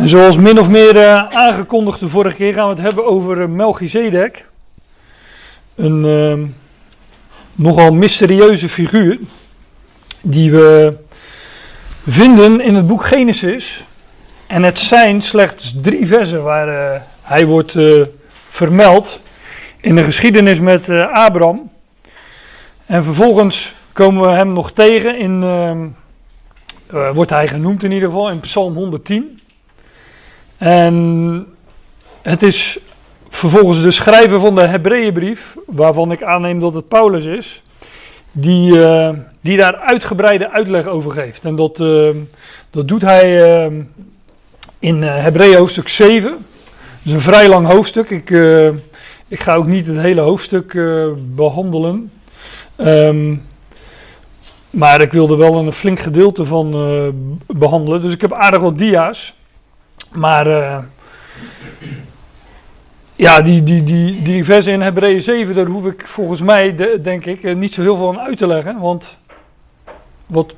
En zoals min of meer uh, aangekondigd de vorige keer gaan we het hebben over uh, Melchizedek. Een uh, nogal mysterieuze figuur die we vinden in het boek Genesis. En het zijn slechts drie versen waar uh, hij wordt vermeld in de geschiedenis met Abraham. En vervolgens komen we hem nog tegen in, wordt hij genoemd in ieder geval in Psalm 110. En het is vervolgens de schrijver van de Hebreeënbrief, waarvan ik aanneem dat het Paulus is, die, uh, die daar uitgebreide uitleg over geeft. En dat, uh, dat doet hij uh, in Hebreeën hoofdstuk 7. Dat is een vrij lang hoofdstuk. Ik, ik ga ook niet het hele hoofdstuk behandelen. Um, maar ik wilde wel een flink gedeelte van behandelen. Dus ik heb aardig wat dia's. Maar uh, ja, die, die, die, die versen in Hebreeën 7, daar hoef ik volgens mij, de, denk ik, eh, niet zo heel veel aan uit te leggen. Want wat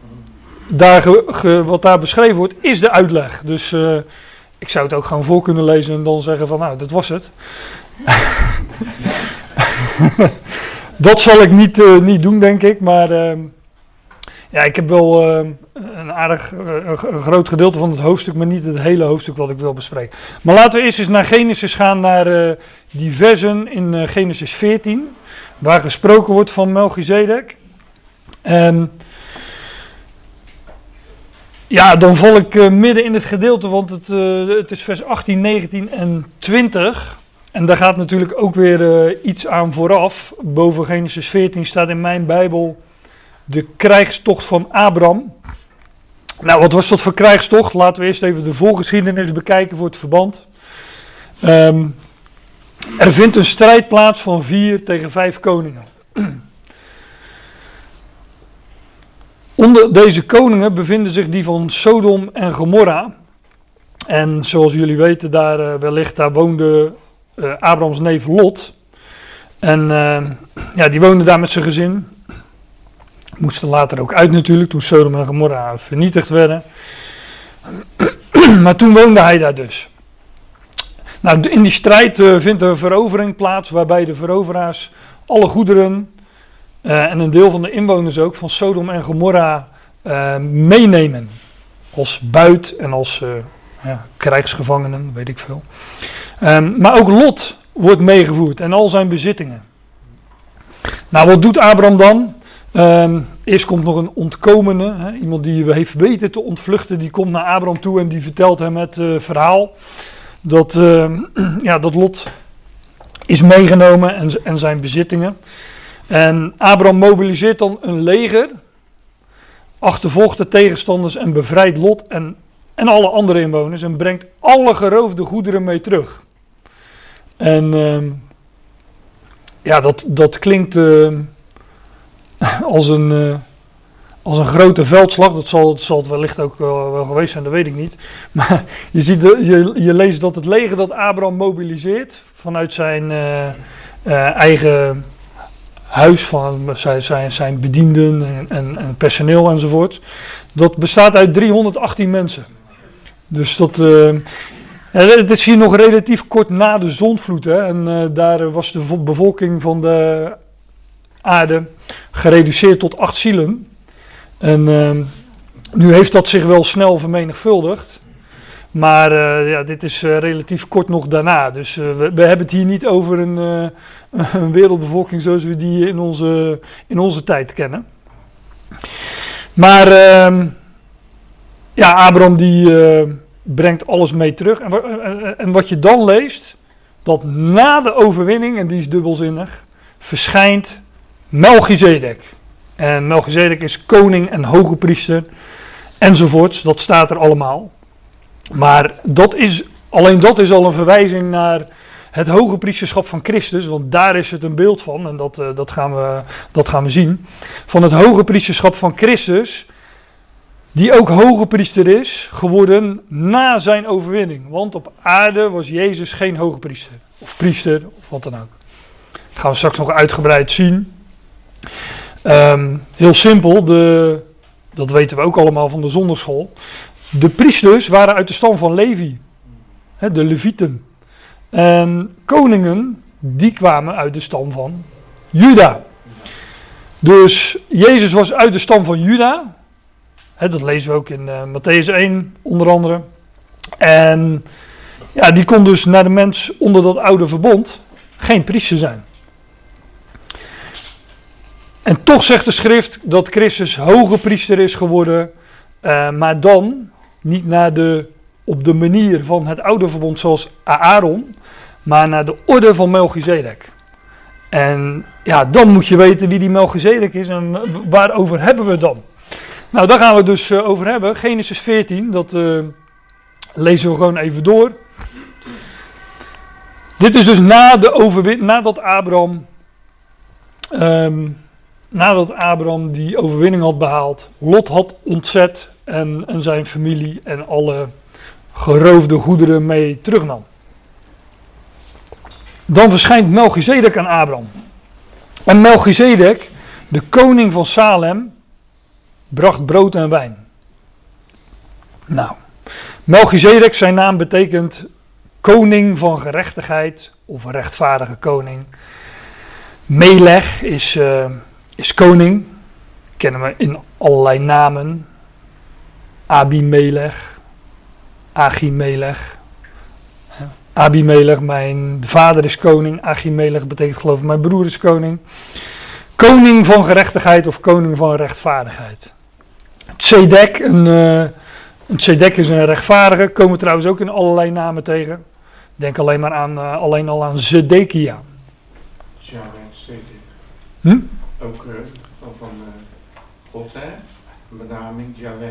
daar, wat daar beschreven wordt, is de uitleg. Dus uh, ik zou het ook gewoon voor kunnen lezen en dan zeggen van, nou, dat was het. dat zal ik niet, niet doen, denk ik. Maar ja, ik heb wel uh, een aardig uh, groot gedeelte van het hoofdstuk, maar niet het hele hoofdstuk wat ik wil bespreken. Maar laten we eerst eens naar Genesis gaan, naar uh, die versen in Genesis 14, waar gesproken wordt van Melchizedek. En ja, dan val ik midden in het gedeelte, want het, het is vers 18, 19 en 20. En daar gaat natuurlijk ook weer iets aan vooraf. Boven Genesis 14 staat in mijn Bijbel de krijgstocht van Abraham. Nou, wat was dat voor krijgstocht? Laten we eerst even de voorgeschiedenis bekijken voor het verband. Um, er vindt een strijd plaats van vier tegen vijf koningen. Onder deze koningen bevinden zich die van Sodom en Gomorra. En zoals jullie weten, daar uh, wellicht daar woonde uh, Abrahams neef Lot. En uh, ja, die woonde daar met zijn gezin moesten later ook uit natuurlijk, toen Sodom en Gomorra vernietigd werden. maar toen woonde hij daar dus. Nou, in die strijd uh, vindt een verovering plaats, waarbij de veroveraars alle goederen uh, en een deel van de inwoners ook van Sodom en Gomorra uh, meenemen. Als buit en als ja, krijgsgevangenen, weet ik veel. Um, maar ook Lot wordt meegevoerd en al zijn bezittingen. Nou, wat doet Abraham dan? Um, eerst komt nog een ontkomene, hè, iemand die heeft weten te ontvluchten, die komt naar Abraham toe en die vertelt hem het uh, verhaal dat, uh, ja, dat Lot is meegenomen en, en zijn bezittingen. En Abraham mobiliseert dan een leger, achtervolgt de tegenstanders en bevrijdt Lot en, en alle andere inwoners en brengt alle geroofde goederen mee terug. En uh, ja, dat, dat klinkt ehm, als een, uh, als een grote veldslag. Dat zal, zal het wellicht ook wel, wel, geweest zijn, dat weet ik niet. Maar je, ziet je, je leest dat het leger dat Abraham mobiliseert vanuit zijn uh, eigen huis, van zijn, zijn, zijn bedienden en, en, en, personeel enzovoort. Dat bestaat uit 318 mensen. Dus dat. het is hier nog relatief kort na de zondvloed. Hè, en daar was de bevolking van de aarde gereduceerd tot acht zielen. En uh, nu heeft dat zich wel snel vermenigvuldigd. Maar uh, ja, dit is uh, relatief kort nog daarna. Dus uh, we, we, hebben het hier niet over een, een, wereldbevolking zoals we die in onze, in onze tijd kennen. Maar ehm, ja, Abraham die brengt alles mee terug. En, en wat je dan leest, dat na de overwinning, en die is dubbelzinnig, verschijnt Melchizedek. En Melchizedek is koning en hoge priester enzovoorts. Dat staat er allemaal. Maar dat is, alleen dat is al een verwijzing naar het hoge priesterschap van Christus. Want daar is het een beeld van. En dat, uh, dat, gaan, we, dat gaan we zien. Van het hoge priesterschap van Christus. Die ook hoge priester is geworden na zijn overwinning. Want op aarde was Jezus geen hoge priester. Of priester, of wat dan ook. Dat gaan we straks nog uitgebreid zien. Um, heel simpel, de, dat weten we ook allemaal van de zonderschool. De priesters waren uit de stam van Levi. hè, de Levieten. En koningen, die kwamen uit de stam van Juda. Dus Jezus was uit de stam van Juda. Hè, dat lezen we ook in uh, Matthäus 1 onder andere. En ja, die kon dus naar de mens onder dat oude verbond geen priester zijn. En toch zegt de schrift dat Christus hoge priester is geworden, uh, maar dan niet naar de, op de manier van het oude verbond zoals Aaron, maar naar de orde van Melchizedek. En ja, dan moet je weten wie die Melchizedek is en waarover hebben we het dan. Nou, daar gaan we het dus uh, over hebben. Genesis 14, dat uh, lezen we gewoon even door. Dit is dus na de overwinning, nadat Abraham, um, nadat Abraham die overwinning had behaald, Lot had ontzet en, en zijn familie en alle geroofde goederen mee terugnam. Dan verschijnt Melchizedek aan Abraham. En Melchizedek, de koning van Salem, bracht brood en wijn. Nou, Melchizedek, zijn naam betekent koning van gerechtigheid of rechtvaardige koning. Melech is, uh, is koning, kennen we in allerlei namen. Abimelech, Achimelech. Abimelech, mijn vader is koning. Achimelech betekent geloof ik mijn broer is koning. Koning van gerechtigheid of koning van rechtvaardigheid. Tzedek, een, uh, een tzedek is een rechtvaardige, komen we trouwens ook in allerlei namen tegen. Denk alleen maar aan, uh, alleen al aan Zedekia. Ja, Zedek. Hm? Ook uh, van, van God, hè? Benaming, Yahweh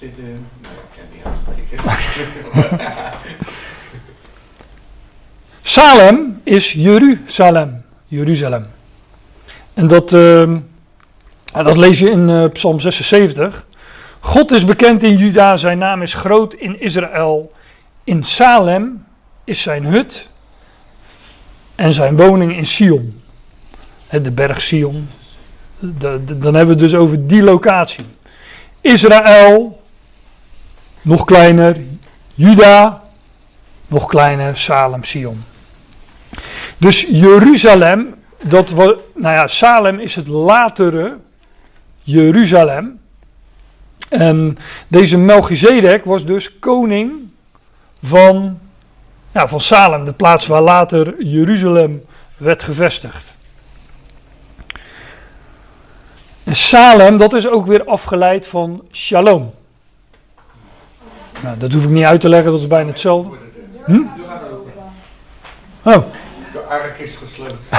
zitten. Nou, ik ken niet. Salem is Jeruzalem. Jeruzalem. En dat, uh, dat lees je in uh, Psalm 76. God is bekend in Juda, zijn naam is groot in Israël. In Salem is zijn hut en zijn woning in Sion. De berg Sion. Dan hebben we het dus over die locatie. Israël, nog kleiner. Juda, nog kleiner. Salem, Sion. Dus Jeruzalem, dat nou ja, Salem is het latere Jeruzalem. En deze Melchizedek was dus koning van, ja, van Salem, de plaats waar later Jeruzalem werd gevestigd. En Salem, dat is ook weer afgeleid van Shalom. Nou, dat hoef ik niet uit te leggen, dat is bijna hetzelfde. Hm? Oh. De ark is gesloten.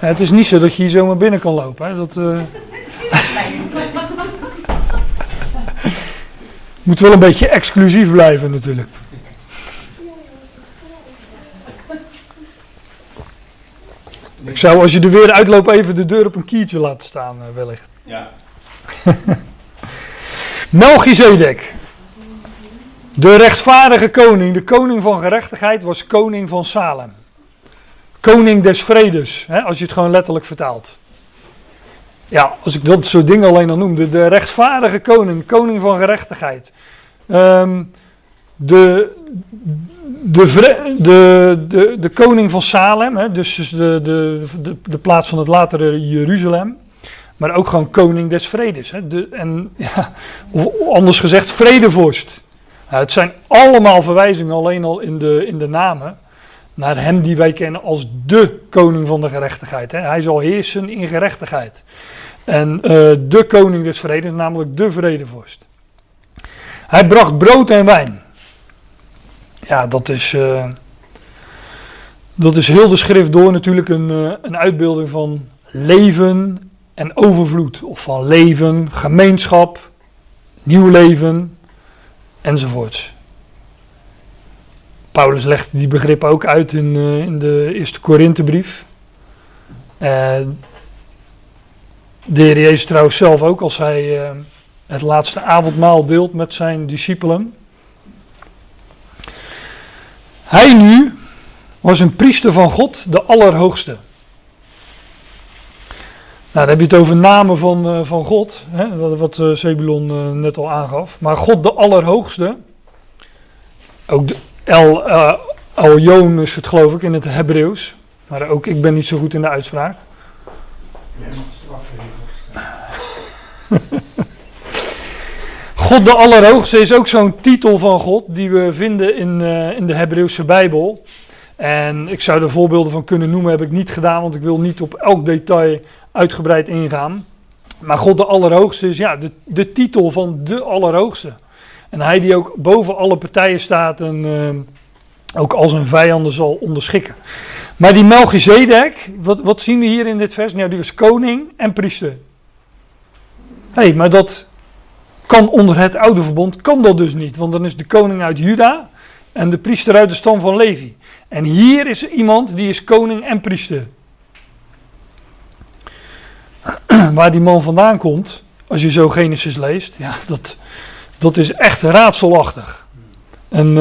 Ja, het is niet zo dat je hier zomaar binnen kan lopen. Hè? Dat, uh... Moet wel een beetje exclusief blijven natuurlijk. Ik zou als je er weer uitloopt even de deur op een kiertje laten staan uh, wellicht. Ja. Melchizedek. De rechtvaardige koning, de koning van gerechtigheid, was koning van Salem. Koning des vredes, hè, als je het gewoon letterlijk vertaalt. Ja, als ik dat soort dingen alleen al noemde. De rechtvaardige koning, koning van gerechtigheid. Um, de, de, de, de, koning van Salem, hè, dus de, de, de, de plaats van het latere Jeruzalem. Maar ook gewoon koning des vredes. Hè, de, en, ja, of anders gezegd, vredevorst. Nou, het zijn allemaal verwijzingen alleen al in de, in de namen naar hem die wij kennen als de koning van de gerechtigheid. Hè. Hij zal heersen in gerechtigheid. En uh, de koning des vredes, namelijk de vredevorst. Hij bracht brood en wijn. Ja, dat is, uh, dat is heel de schrift door natuurlijk een, uh, een uitbeelding van leven en overvloed. Of van leven, gemeenschap, nieuw leven enzovoorts. Paulus legt die begrippen ook uit in, uh, in de eerste Korinthebrief. De Heer Jezus trouwens zelf ook, als hij het laatste avondmaal deelt met zijn discipelen. Hij nu was een priester van God, de Allerhoogste. Nou, dan heb je het over namen van, uh, van God, hè, wat, wat uh, Zebulon uh, net al aangaf. Maar God de Allerhoogste, ook de El, El is het geloof ik in het Hebreeuws. Maar ook ik ben niet zo goed in de uitspraak. God de Allerhoogste is ook zo'n titel van God die we vinden in, in de Hebreeuwse Bijbel. En ik zou er voorbeelden van kunnen noemen, heb ik niet gedaan, want ik wil niet op elk detail uitgebreid ingaan. Maar God de Allerhoogste is ja, de, de titel van de Allerhoogste. En hij die ook boven alle partijen staat en uh, ook al zijn vijanden zal onderschikken. Maar die Melchizedek, wat, wat zien we hier in dit vers? Nou, die was koning en priester. Hé, hey, maar dat kan onder het oude verbond, kan dat dus niet. Want dan is de koning uit Juda en de priester uit de stam van Levi. En hier is iemand die is koning en priester. Waar die man vandaan komt, als je zo Genesis leest, ja, dat, dat is echt raadselachtig. En uh,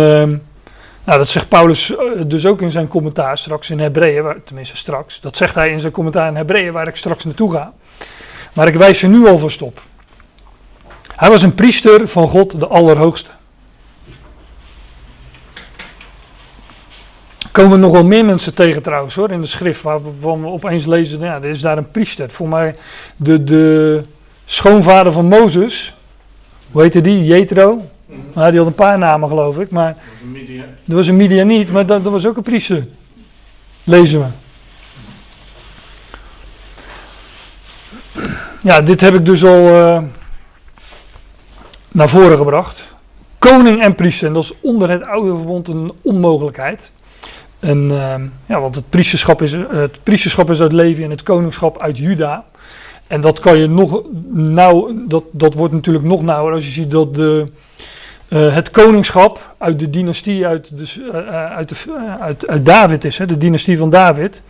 nou, dat zegt Paulus eh, dus ook in zijn commentaar straks in Hebreeën, tenminste straks. Dat zegt hij in zijn commentaar in Hebreeën, waar ik straks naartoe ga. Maar ik wijs er nu alvast op. Hij was een priester van God, de Allerhoogste. komen nog wel meer mensen tegen trouwens hoor, in de schrift, waarvan we opeens lezen, ja, er is daar een priester. Voor mij de, de schoonvader van Mozes, hoe heette die, Jethro? Nou, die had een paar namen geloof ik, maar er was een media niet, maar dat, dat was ook een priester. Lezen we. Ja, dit heb ik dus al uh, naar voren gebracht. Koning en priester, dat is onder het oude verbond een onmogelijkheid. Uh, ja, want het priesterschap, is, het priesterschap is uit Levi en het koningschap uit Juda. En dat kan je nog nauw, dat, dat wordt natuurlijk nog nauwer als je ziet dat de, uh, het koningschap uit de dynastie uit, dus, uh, uit, de, uit, uit, David is, hè, de dynastie van David.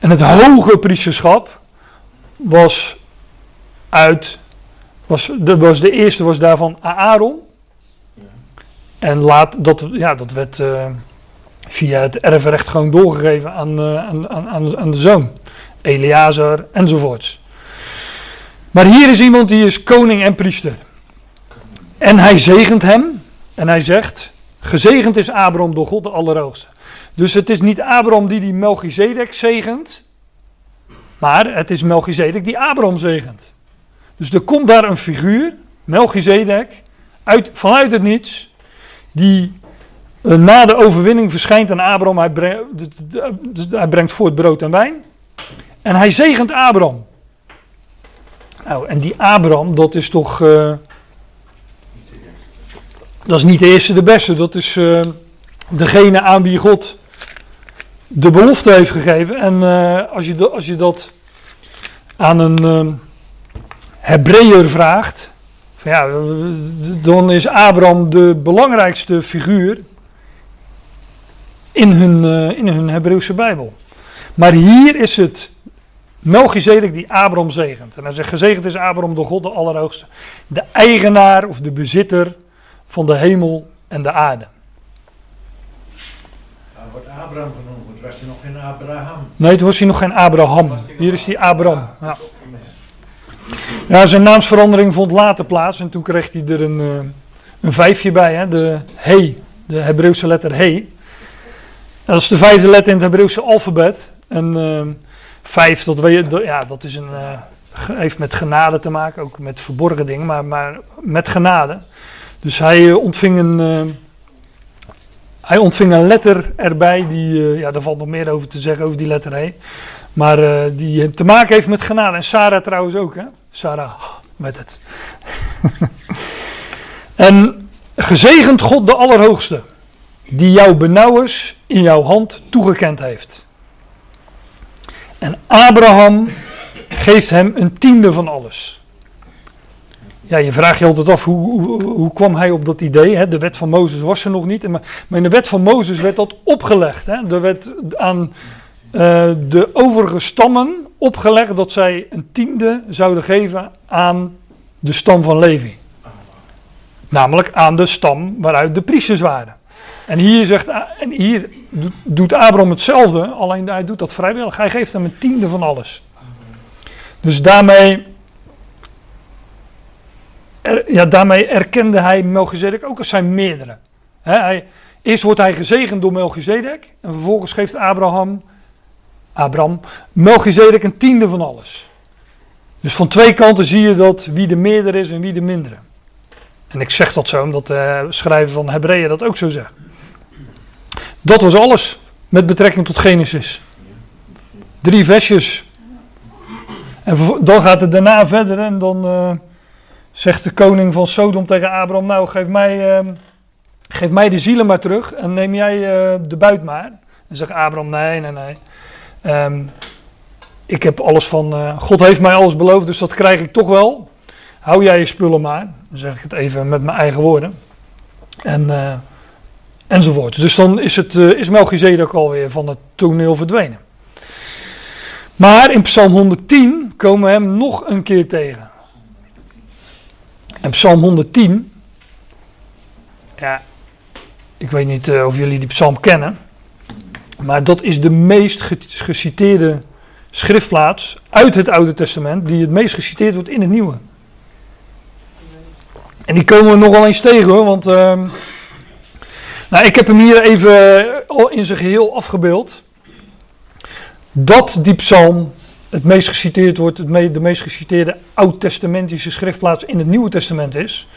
En het hoge priesterschap was uit, was, de, was de eerste was daarvan Aaron. En laat, dat, ja, dat werd via het erfrecht gewoon doorgegeven aan, uh, aan, aan, aan de zoon. Eleazar enzovoorts. Maar hier is iemand die is koning en priester. En hij zegent hem. En hij zegt, gezegend is Abraham door God de Allerhoogste. Dus het is niet Abraham die die Melchizedek zegent. Maar het is Melchizedek die Abraham zegent. Dus er komt daar een figuur, Melchizedek, uit, vanuit het niets. Die eh, na de overwinning verschijnt aan Abraham, hij, brengt, hij brengt voort brood en wijn. En hij zegent Abraham. Nou, en die Abraham, dat is toch. Uh, dat is niet de eerste de beste. Dat is uh, degene aan wie God de belofte heeft gegeven. En als, je als je dat aan een Hebreeër vraagt. Van ja, dan is Abraham de belangrijkste figuur in hun, uh, in hun Hebreeuwse Bijbel. Maar hier is het Melchizedek die Abraham zegent. En hij zegt, gezegend is Abraham door God de Allerhoogste. De eigenaar of de bezitter van de hemel en de aarde. Nou, wordt Abraham genoemd, was hij nog geen Abraham? Nee, toen was hij nog geen Abraham. Hier is hij Abraham. Ja. Ja, zijn naamsverandering vond later plaats en toen kreeg hij er een, uh, een vijfje bij, hè, de he, de Hebreeuwse letter he dat is de vijfde letter in het Hebreeuwse alfabet. En uh, vijf, dat, ja, dat is een, uh, heeft met genade te maken, ook met verborgen dingen, maar, maar met genade. Dus hij ontving een, hij ontving een letter erbij, die, ja, daar valt nog meer over te zeggen, over die letter E. Maar die te maken heeft met genade. En Sarah trouwens ook, hè? Sarah, met het. en gezegend God de Allerhoogste die jouw benauwers in jouw hand toegekend heeft. En Abraham geeft hem een tiende van alles. Ja, je vraagt je altijd af, hoe, hoe, kwam hij op dat idee? Hè? De wet van Mozes was er nog niet. Maar, in de wet van Mozes werd dat opgelegd. Hè? Er werd aan uh, de overige stammen opgelegd dat zij een tiende zouden geven aan de stam van Levi. Namelijk aan de stam waaruit de priesters waren. En hier, zegt, en hier doet Abraham hetzelfde, alleen hij doet dat vrijwillig. Hij geeft hem een tiende van alles. Dus daarmee, er- ja, daarmee erkende hij Melchizedek ook als zijn meerdere. Hij, eerst wordt hij gezegend door Melchizedek. En vervolgens geeft Abraham, Abraham Melchizedek een tiende van alles. Dus van twee kanten zie je dat wie de meerdere is en wie de mindere. En ik zeg dat zo omdat de schrijver van Hebreeën dat ook zo zegt. Dat was alles met betrekking tot Genesis. Drie versjes. En dan gaat het daarna verder en dan eh, zegt de koning van Sodom tegen Abraham, nou geef mij, eh, geef mij de zielen maar terug en neem jij eh, de buit maar. En zegt Abraham, nee, nee, nee. Ehm, ik heb alles van, eh, God heeft mij alles beloofd, dus dat krijg ik toch wel. Hou jij je spullen maar. Dan zeg ik het even met mijn eigen woorden. En, eh, enzovoort. Dus dan is, het, eh, is Melchizedek alweer van het toneel verdwenen. Maar in Psalm 110 komen we hem nog een keer tegen. En Psalm 110, ja, ik weet niet of jullie die psalm kennen, maar dat is de meest ge- geciteerde schriftplaats uit het Oude Testament, die het meest geciteerd wordt in het Nieuwe. En die komen we nog wel eens tegen hoor, want ehm, nou, ik heb hem hier even al in zijn geheel afgebeeld. Dat die psalm het meest geciteerd wordt, het de meest geciteerde oud-testamentische schriftplaats in het Nieuwe Testament is.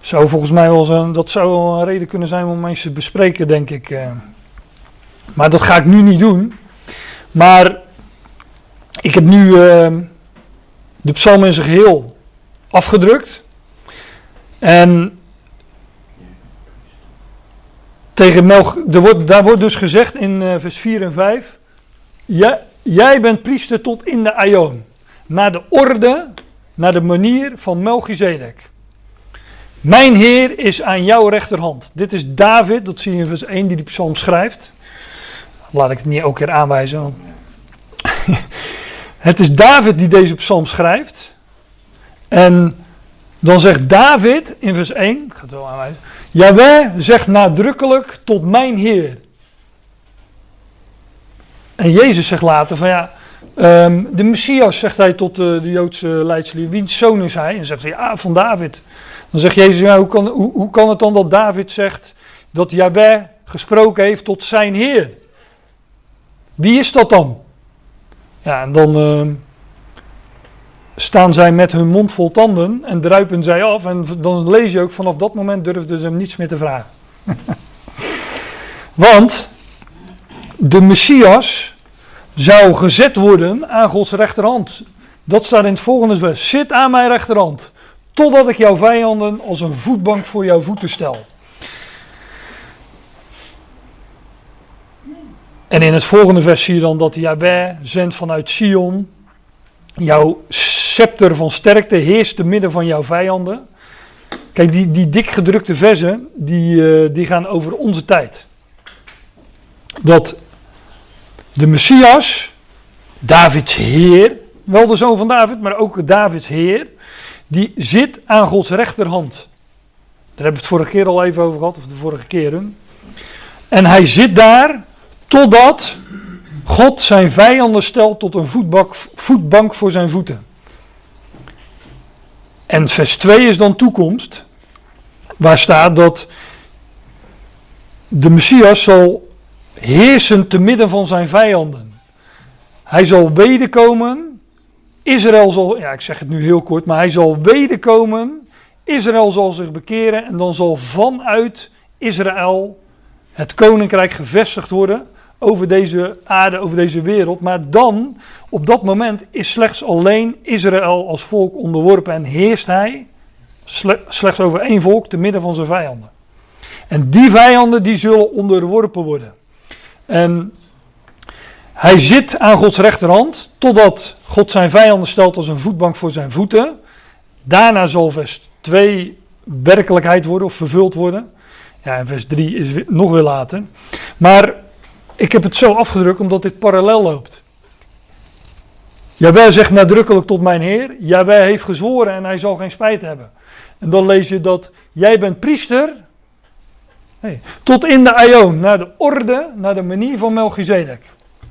Zou volgens mij wel een, dat zou een reden kunnen zijn om eens te bespreken, denk ik. Maar dat ga ik nu niet doen. Maar ik heb nu ehm, de psalm in zijn geheel afgedrukt. En tegen Melch, wordt, daar wordt dus gezegd in eh, vers 4 en 5. Jij, jij bent priester tot in de aion. Naar de orde, naar de manier van Melchizedek. Mijn Heer is aan jouw rechterhand. Dit is David, dat zie je in vers 1 die die psalm schrijft. Laat ik het niet elke keer aanwijzen. het is David die deze psalm schrijft. En dan zegt David in vers 1, ik ga het wel aanwijzen. Jaweh zegt nadrukkelijk tot mijn Heer. En Jezus zegt later van ja, ehm, de Messias zegt hij tot eh, de Joodse leidslieden, wiens zoon is hij? En zegt hij ja, van David. Dan zegt Jezus, ja, hoe, kan, hoe, hoe kan het dan dat David zegt dat Jaweh gesproken heeft tot zijn Heer? Wie is dat dan? Ja, en dan ehm, staan zij met hun mond vol tanden en druipen zij af. En dan lees je ook, vanaf dat moment durfden ze hem niets meer te vragen. Want de Messias zou gezet worden aan Gods rechterhand. Dat staat in het volgende vers. Zit aan mijn rechterhand, totdat ik jouw vijanden als een voetbank voor jouw voeten stel. En in het volgende vers zie je dan dat Yahweh zendt vanuit Sion. Jouw scepter van sterkte heerst te midden van jouw vijanden. Kijk, die, die dik gedrukte versen, die, eh, die gaan over onze tijd. Dat de Messias, Davids Heer, wel de zoon van David, maar ook Davids Heer, die zit aan Gods rechterhand. Daar hebben we het vorige keer al even over gehad, of de vorige keren. En hij zit daar totdat God zijn vijanden stelt tot een voetbak, voetbank voor zijn voeten. En vers 2 is dan toekomst, waar staat dat de Messias zal heersen te midden van zijn vijanden. Hij zal wederkomen, Israël zal, ja ik zeg het nu heel kort, maar hij zal wederkomen, Israël zal zich bekeren en dan zal vanuit Israël het koninkrijk gevestigd worden over deze aarde, over deze wereld. Maar dan, op dat moment, is slechts alleen Israël als volk onderworpen en heerst hij sle- slechts over één volk te midden van zijn vijanden. En die vijanden die zullen onderworpen worden. En hij zit aan Gods rechterhand totdat God zijn vijanden stelt als een voetbank voor zijn voeten. Daarna zal vers 2 werkelijkheid worden of vervuld worden. Ja, en vers 3 is nog weer later. Maar ik heb het zo afgedrukt omdat dit parallel loopt. Jawel zegt nadrukkelijk tot mijn Heer. Jawel heeft gezworen en hij zal geen spijt hebben. En dan lees je dat jij bent priester. Tot in de aion, naar de orde, naar de manier van Melchizedek.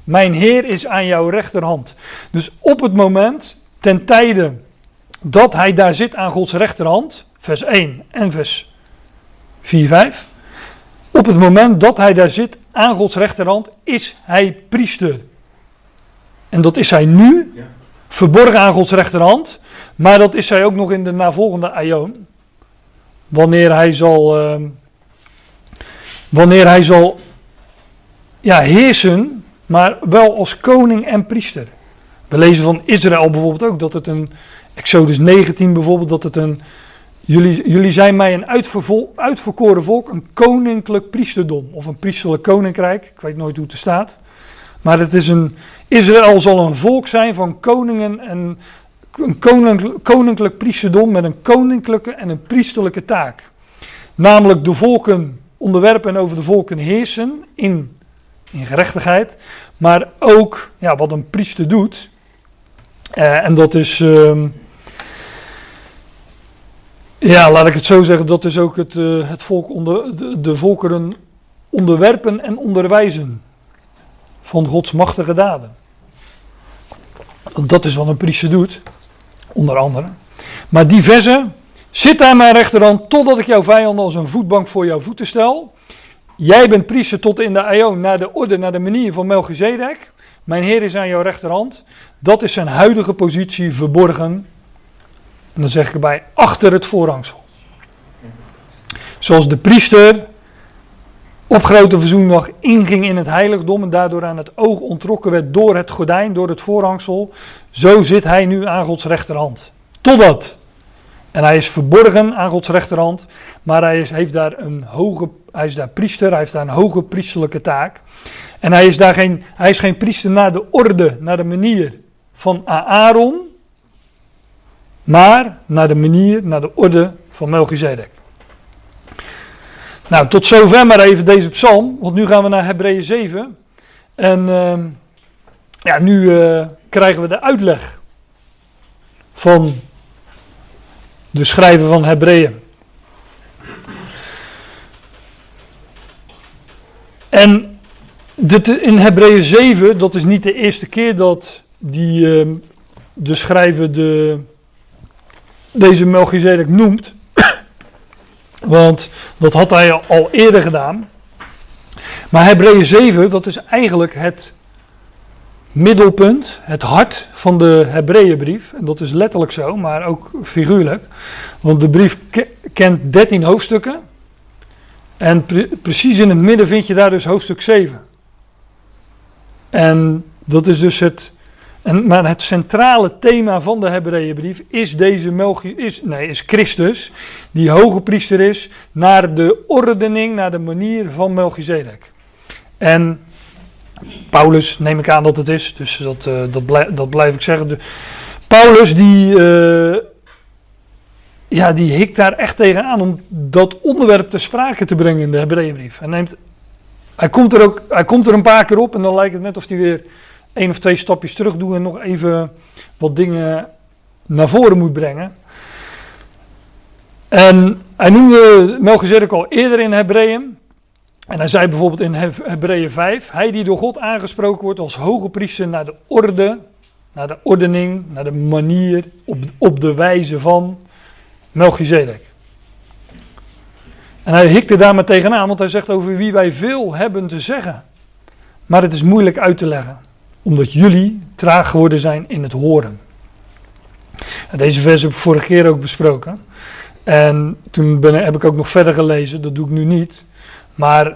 Mijn Heer is aan jouw rechterhand. Dus op het moment, ten tijde dat hij daar zit aan Gods rechterhand, vers 1 en vers 4, 5. Op het moment dat hij daar zit aan Gods rechterhand, is hij priester. En dat is hij nu, Ja. verborgen aan Gods rechterhand. Maar dat is hij ook nog in de navolgende aion. Wanneer hij zal, ehm, wanneer hij zal ja, heersen, maar wel als koning en priester. We lezen van Israël bijvoorbeeld ook dat het een, Exodus 19 bijvoorbeeld, dat het een, jullie, jullie zijn mij een uitvervol- uitverkoren volk, een koninklijk priesterdom. Of een priesterlijk koninkrijk, ik weet nooit hoe het er staat. Maar het is een, Israël zal een volk zijn van koningen en een koninklijk, koninklijk priesterdom met een koninklijke en een priesterlijke taak. Namelijk de volken onderwerpen en over de volken heersen in, in gerechtigheid. Maar ook ja, wat een priester doet. Eh, en dat is, ehm, ja, laat ik het zo zeggen, dat is ook het, eh, het volk onder, de, de volkeren onderwerpen en onderwijzen van Gods machtige daden. Dat is wat een priester doet, onder andere. Maar die verse, zit aan mijn rechterhand totdat ik jouw vijanden als een voetbank voor jouw voeten stel. Jij bent priester tot in de aion naar de orde, naar de manier van Melchizedek. Mijn Heer is aan jouw rechterhand. Dat is zijn huidige positie verborgen. En dan zeg ik erbij, achter het voorhangsel. Zoals de priester op grote verzoendag inging in het heiligdom en daardoor aan het oog ontrokken werd door het gordijn, door het voorhangsel. Zo zit hij nu aan Gods rechterhand. Totdat. En hij is verborgen aan Gods rechterhand, maar hij is, heeft daar een hoge, hij is daar priester, hij heeft daar een hoge priesterlijke taak. En hij is daar geen, hij is geen priester naar de orde, naar de manier van Aaron, maar naar de manier, naar de orde van Melchizedek. Nou, tot zover maar even deze psalm, want nu gaan we naar Hebreeën 7. En ehm, ja, nu eh, krijgen we de uitleg van de schrijver van Hebreeën. En dit, in Hebreeën 7, dat is niet de eerste keer dat die, ehm, de schrijver de, deze Melchizedek noemt. Want dat had hij al eerder gedaan. Maar Hebreeën 7, dat is eigenlijk het middelpunt, het hart van de Hebreeënbrief. En dat is letterlijk zo, maar ook figuurlijk. Want de brief ke- kent 13 hoofdstukken. En pre- precies in het midden vind je daar dus hoofdstuk 7. En dat is dus het. En, maar het centrale thema van de Hebreeënbrief is deze Melchi, is, nee, is Christus, die hoge priester is, naar de ordening, naar de manier van Melchizedek. En Paulus, neem ik aan dat het is, dus dat, eh, dat, blijf, dat blijf ik zeggen. Paulus die, eh, ja, die hikt daar echt tegenaan om dat onderwerp ter sprake te brengen in de Hebreeënbrief. Hij, neemt, hij, komt er ook, hij komt er een paar keer op en dan lijkt het net of hij weer één of twee stapjes terug doet en nog even wat dingen naar voren moet brengen. En hij noemde Melchizedek al eerder in Hebreeën. En hij zei bijvoorbeeld in Heb- Hebreeën 5, hij die door God aangesproken wordt als hoge priester naar de orde, naar de ordening, naar de manier, op, op de wijze van Melchizedek. En hij hikte daar maar tegenaan, want hij zegt over wie wij veel hebben te zeggen. Maar het is moeilijk uit te leggen, omdat jullie traag geworden zijn in het horen. En deze vers heb ik vorige keer ook besproken. En toen heb ik ook nog verder gelezen, dat doe ik nu niet. Maar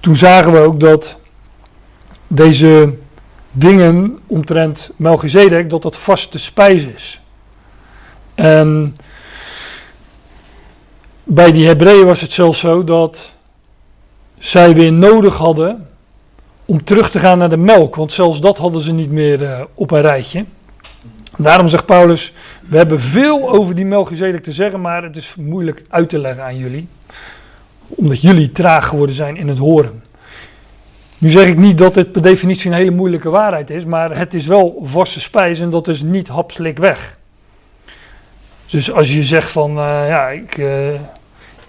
toen zagen we ook dat deze dingen omtrent Melchizedek, dat dat vaste spijs is. En bij die Hebreeën was het zelfs zo dat zij weer nodig hadden om terug te gaan naar de melk. Want zelfs dat hadden ze niet meer eh, op een rijtje. Daarom zegt Paulus, we hebben veel over die Melchizedek te zeggen, maar het is moeilijk uit te leggen aan jullie. Omdat jullie traag geworden zijn in het horen. Nu zeg ik niet dat dit per definitie een hele moeilijke waarheid is, maar het is wel vaste spijs en dat is niet hapslik weg. Dus als je zegt van, eh, ja, ik, eh,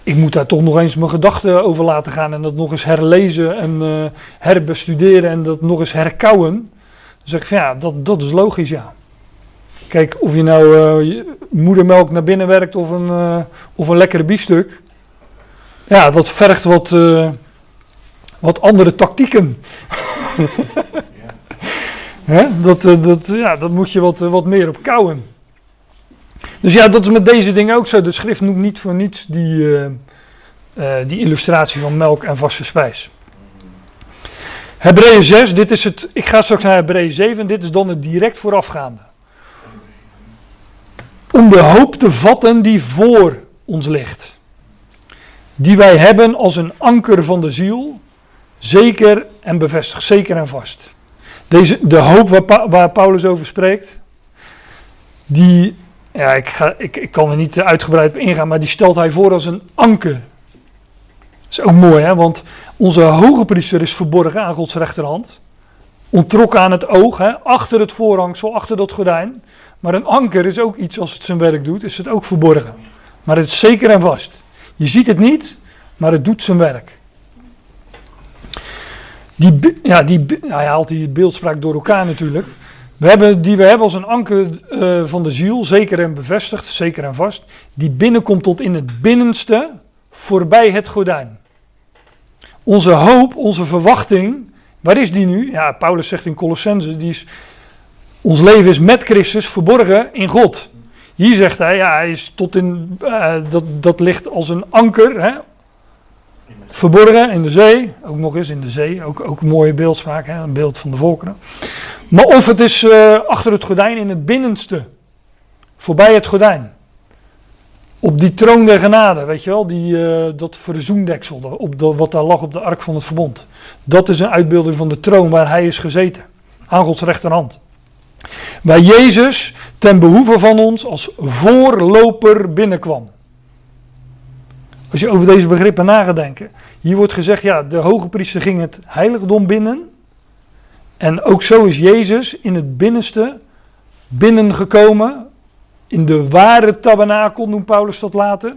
ik moet daar toch nog eens mijn gedachten over laten gaan en dat nog eens herlezen en eh, herbestuderen en dat nog eens herkauwen. Dan zeg ik van ja, dat, dat is logisch, ja. Kijk, of je nou eh, moedermelk naar binnen werkt of een, eh, of een lekkere biefstuk. Ja, dat vergt wat, wat andere tactieken. Ja. Hè? Dat, dat, ja, dat moet je wat, wat meer op kouwen. Dus ja, dat is met deze dingen ook zo. De schrift noemt niet voor niets die, eh, eh, die illustratie van melk en vaste spijs. Hebreeën 6, dit is het, ik ga straks naar Hebreeën 7, dit is dan het direct voorafgaande. Om de hoop te vatten die voor ons ligt. Die wij hebben als een anker van de ziel, zeker en bevestigd, zeker en vast. Deze, de hoop waar, waar Paulus over spreekt, die, ja, ik, ga, ik, ik kan er niet eh, uitgebreid op ingaan, maar die stelt hij voor als een anker. Dat is ook mooi, hè? want onze hoge priester is verborgen aan Gods rechterhand. Ontrokken aan het oog, hè? achter het voorhangsel, achter dat gordijn. Maar een anker is ook iets, als het zijn werk doet, is het ook verborgen. Maar het is zeker en vast. Je ziet het niet, maar het doet zijn werk. Die, ja, die, nou, hij haalt die beeldspraak door elkaar natuurlijk. We hebben, die we hebben als een anker eh, van de ziel, zeker en bevestigd, zeker en vast. Die binnenkomt tot in het binnenste, voorbij het gordijn. Onze hoop, onze verwachting, waar is die nu? Ja, Paulus zegt in Colossense, die is, ons leven is met Christus verborgen in God. Hier zegt hij, ja, hij is tot in, eh, dat, dat ligt als een anker, hè, verborgen in de zee, ook nog eens in de zee, ook, ook een mooie beeldspraak, hè, een beeld van de volkeren. Maar of het is eh, achter het gordijn in het binnenste, voorbij het gordijn. Op die troon der genade, weet je wel, die, eh, dat verzoendeksel, op wat daar lag op de ark van het verbond. Dat is een uitbeelding van de troon waar hij is gezeten, aan Gods rechterhand. Waar Jezus ten behoeve van ons als voorloper binnenkwam. Als je over deze begrippen na gaat. Hier wordt gezegd, ja, de hoge priester ging het heiligdom binnen. En ook zo is Jezus in het binnenste binnengekomen. In de ware tabernakel noemt Paulus dat later.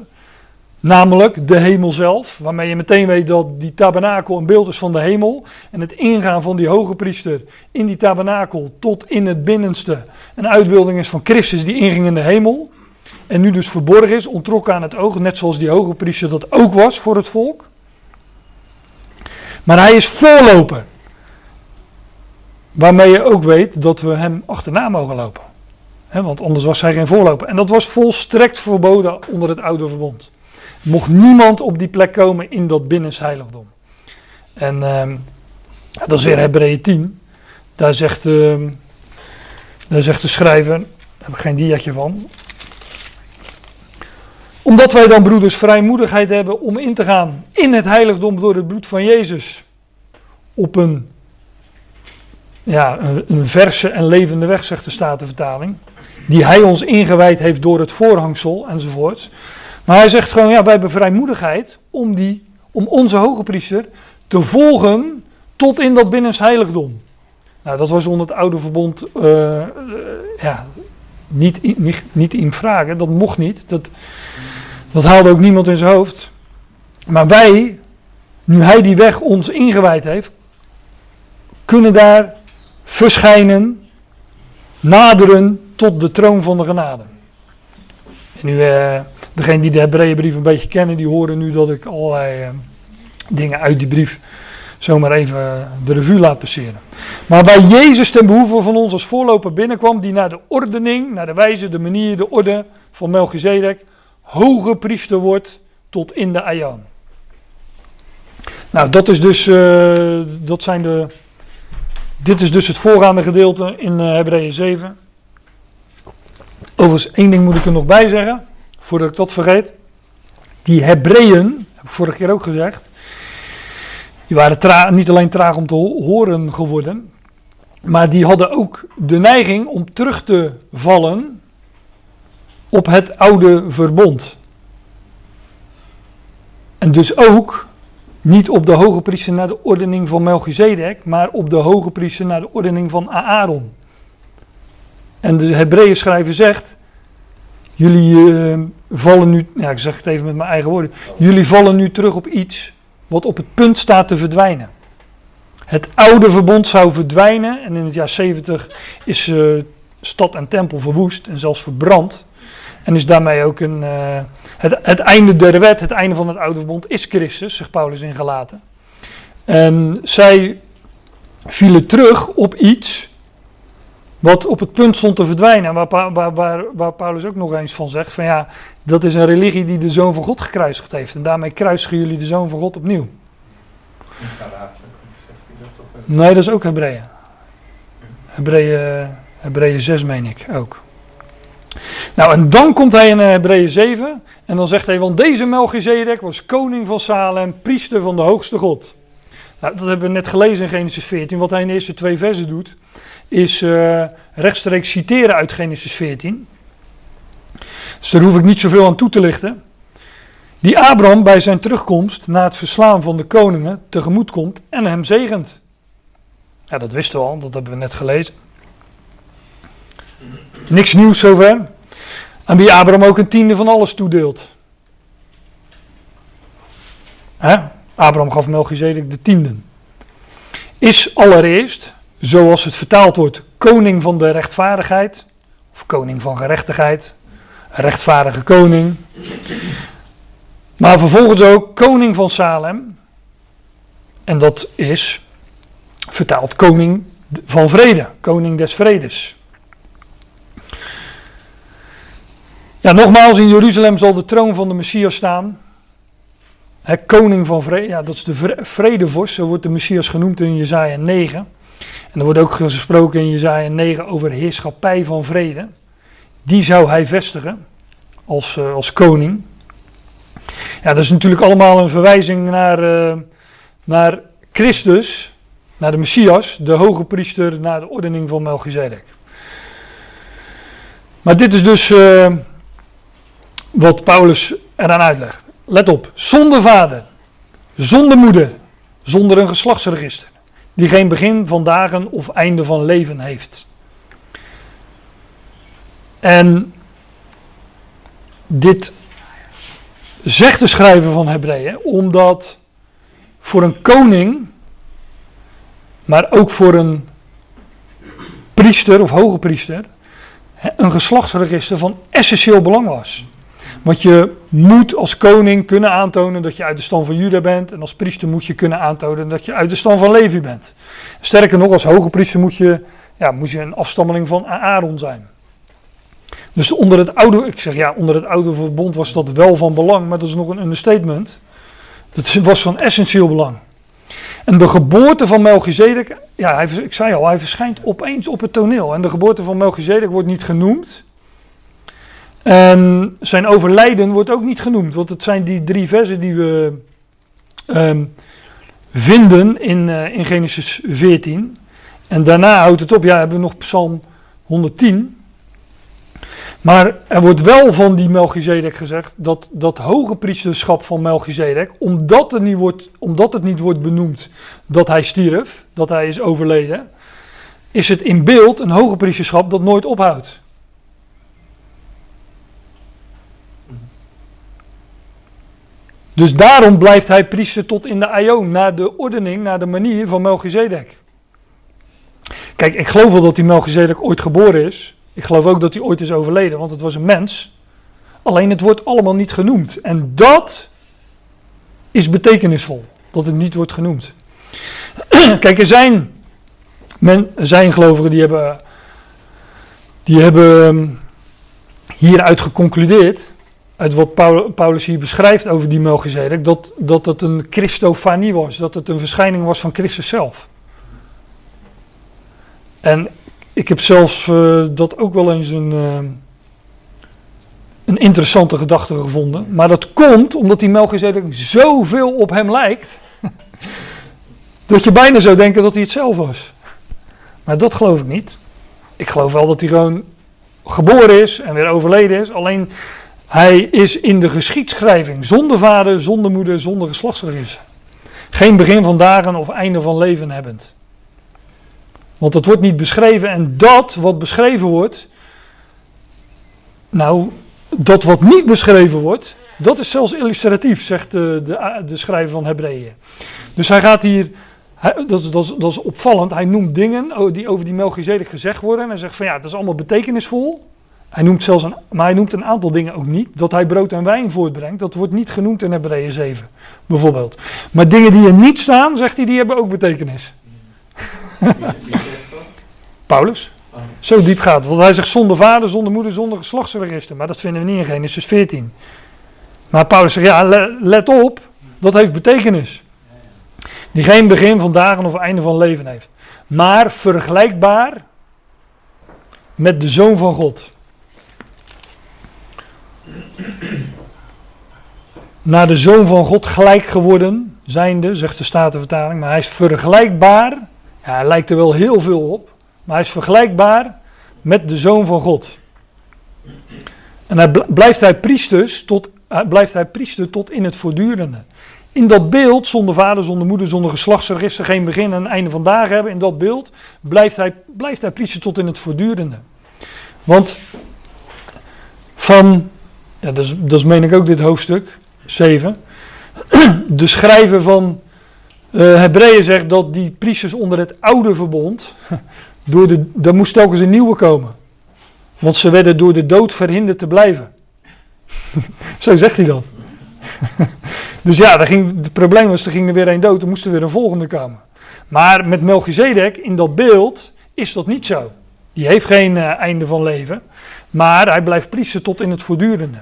Namelijk de hemel zelf. Waarmee je meteen weet dat die tabernakel een beeld is van de hemel. En het ingaan van die hoge priester in die tabernakel tot in het binnenste. Een uitbeelding is van Christus die inging in de hemel. En nu dus verborgen is, ontrokken aan het oog. Net zoals die hoge priester dat ook was voor het volk. Maar hij is voorloper. Waarmee je ook weet dat we hem achterna mogen lopen. Want anders was hij geen voorloper. En dat was volstrekt verboden onder het oude verbond. Mocht niemand op die plek komen in dat binnensheiligdom. En ehm, dat is weer Hebreeën 10. Daar zegt, ehm, daar zegt de schrijver, daar heb ik geen diaatje van. Omdat wij dan broeders vrijmoedigheid hebben om in te gaan in het heiligdom door het bloed van Jezus. Op een, ja, een, verse en levende weg, zegt de Statenvertaling. Die hij ons ingewijd heeft door het voorhangsel enzovoort. Maar hij zegt gewoon, ja, wij hebben vrijmoedigheid om, die, om onze hoge priester te volgen tot in dat binnenste heiligdom. Nou, dat was onder het oude verbond eh, eh, ja, niet, in- niet, niet in vragen, dat mocht niet. Dat, dat haalde ook niemand in zijn hoofd. Maar wij, nu hij die weg ons ingewijd heeft, kunnen daar verschijnen, naderen tot de troon van de genade. En nu, eh degenen die de Hebreeënbrief een beetje kennen, die horen nu dat ik allerlei eh, dingen uit die brief zomaar even de revue laat passeren. Maar waar Jezus ten behoeve van ons als voorloper binnenkwam, die naar de ordening, naar de wijze, de manier, de orde van Melchizedek, hoge priester wordt tot in de aion. Nou, dat is dus, eh, dat zijn de, dit is dus het voorgaande gedeelte in eh Hebreeën 7. Overigens, één ding moet ik er nog bij zeggen, voordat ik dat vergeet. Die Hebreeën, heb ik vorige keer ook gezegd, die waren niet alleen traag om te ho- horen geworden, maar die hadden ook de neiging om terug te vallen op het oude verbond. En dus ook niet op de hoge priester naar de ordening van Melchizedek, maar op de hoge priester naar de ordening van Aaron. En de Hebreeën schrijver zegt, jullie eh, vallen nu, ja, ik zeg het even met mijn eigen woorden, jullie vallen nu terug op iets wat op het punt staat te verdwijnen. Het oude verbond zou verdwijnen en in het jaar 70 is eh, stad en tempel verwoest en zelfs verbrand. En is daarmee ook een, eh, het, het einde der wet, het einde van het oude verbond is Christus, zegt Paulus in Galaten. En zij vielen terug op iets wat op het punt stond te verdwijnen. En waar, waar, waar, waar Paulus ook nog eens van zegt: van ja, dat is een religie die de zoon van God gekruisigd heeft. En daarmee kruisigen jullie de zoon van God opnieuw. Nee, dat is ook Hebreeën. Hebreeën, Hebreeën 6 meen ik ook. Nou, en dan komt hij in eh, Hebreeën 7 en dan zegt hij, want deze Melchizedek was koning van Salem, priester van de hoogste God. Nou, dat hebben we net gelezen in Genesis 14. Wat hij in de eerste twee versen doet, is eh, rechtstreeks citeren uit Genesis 14. Dus daar hoef ik niet zoveel aan toe te lichten. Die Abraham bij zijn terugkomst na het verslaan van de koningen tegemoet komt en hem zegent. Ja, dat wisten we al, dat hebben we net gelezen. Niks nieuws zover. Aan wie Abraham ook een tiende van alles toedeelt. Hè? Abraham gaf Melchizedek de tienden. Is allereerst, zoals het vertaald wordt, koning van de rechtvaardigheid. Of koning van gerechtigheid. Rechtvaardige koning. Maar vervolgens ook koning van Salem. En dat is vertaald koning van vrede, koning des vredes. Ja, nogmaals, in Jeruzalem zal de troon van de Messias staan. Hè, koning van vrede, ja, dat is de vre- vredevorst, zo wordt de Messias genoemd in Jezaja 9. En er wordt ook gesproken in Jezaja 9 over heerschappij van vrede. Die zou hij vestigen als, eh, als koning. Ja, dat is natuurlijk allemaal een verwijzing naar, eh, naar Christus, naar de Messias, de hoge priester, naar de ordening van Melchizedek. Maar dit is dus eh, wat Paulus eraan uitlegt. Let op, zonder vader, zonder moeder, zonder een geslachtsregister, die geen begin van dagen of einde van leven heeft. En dit zegt de schrijver van Hebreeën, omdat voor een koning, maar ook voor een priester of hoge priester, een geslachtsregister van essentieel belang was. Want je moet als koning kunnen aantonen dat je uit de stam van Juda bent. En als priester moet je kunnen aantonen dat je uit de stam van Levi bent. Sterker nog, als hoge priester moet je, ja, moet je een afstammeling van Aaron zijn. Dus onder het oude, ik zeg ja, onder het oude verbond was dat wel van belang, maar dat is nog een understatement. Dat was van essentieel belang. En de geboorte van Melchizedek, ja, hij, ik zei al, hij verschijnt opeens op het toneel. En de geboorte van Melchizedek wordt niet genoemd. En zijn overlijden wordt ook niet genoemd, want het zijn die drie versen die we ehm, vinden in, eh, in Genesis 14. En daarna houdt het op, ja, hebben we nog Psalm 110. Maar er wordt wel van die Melchizedek gezegd dat dat hoge priesterschap van Melchizedek, omdat het, niet wordt, omdat het niet wordt benoemd dat hij stierf, dat hij is overleden, is het in beeld een hoge priesterschap dat nooit ophoudt. Dus daarom blijft hij priester tot in de aion, naar de ordening, naar de manier van Melchizedek. Kijk, ik geloof wel dat die Melchizedek ooit geboren is. Ik geloof ook dat hij ooit is overleden, want het was een mens. Alleen het wordt allemaal niet genoemd. En dat is betekenisvol, dat het niet wordt genoemd. Kijk, er zijn, men, zijn gelovigen die hebben, die hebben ehm, hieruit geconcludeerd, uit wat Paul- Paulus hier beschrijft over die Melchizedek, dat, dat het een Christofanie was, dat het een verschijning was van Christus zelf. En ik heb zelfs eh, dat ook wel eens een, eh, een interessante gedachte gevonden. Maar dat komt omdat die Melchizedek zoveel op hem lijkt. dat je bijna zou denken dat hij het zelf was. Maar dat geloof ik niet. Ik geloof wel dat hij gewoon geboren is en weer overleden is. Alleen hij is in de geschiedschrijving zonder vader, zonder moeder, zonder geslachtsregister. Geen begin van dagen of einde van leven hebbend. Want het wordt niet beschreven en dat wat beschreven wordt, nou, dat wat niet beschreven wordt, dat is zelfs illustratief, zegt de, de, de schrijver van Hebreeën. Dus hij gaat hier, dat, is, dat, dat is opvallend, hij noemt dingen die over die Melchizedek gezegd worden. En hij zegt van ja, dat is allemaal betekenisvol. Hij noemt zelfs een, maar hij noemt een aantal dingen ook niet. Dat hij brood en wijn voortbrengt, dat wordt niet genoemd in Hebreeën 7, bijvoorbeeld. Maar dingen die er niet staan, zegt hij, die hebben ook betekenis. Paulus. Zo diep gaat. Want hij zegt zonder vader, zonder moeder, zonder geslachtsregister. Maar dat vinden we niet in Genesis 14. Maar Paulus zegt, ja, le- let op, dat heeft betekenis. Die geen begin van dagen of einde van leven heeft. Maar vergelijkbaar met de Zoon van God. Naar de Zoon van God gelijk geworden zijnde, zegt de Statenvertaling. Maar hij is vergelijkbaar, ja, hij lijkt er wel heel veel op. Maar hij is vergelijkbaar met de Zoon van God. En hij bl- blijft hij priesters tot, hij blijft hij priester tot in het voortdurende. In dat beeld, zonder vader, zonder moeder, zonder geslachtsregister, geen begin en einde van dagen hebben, in dat beeld blijft hij, blijft hij priester tot in het voortdurende. Want van, ja, dat is, dat is meen ik ook dit hoofdstuk, 7. De schrijver van eh Hebreeën zegt dat die priesters onder het oude verbond, door de, er moest telkens een nieuwe komen. Want ze werden door de dood verhinderd te blijven. Zo zegt hij dat. dus ja, daar ging, het probleem was, er ging er weer een dood, er moest er weer een volgende komen. Maar met Melchizedek, in dat beeld, is dat niet zo. Die heeft geen eh, einde van leven, maar hij blijft priester tot in het voortdurende.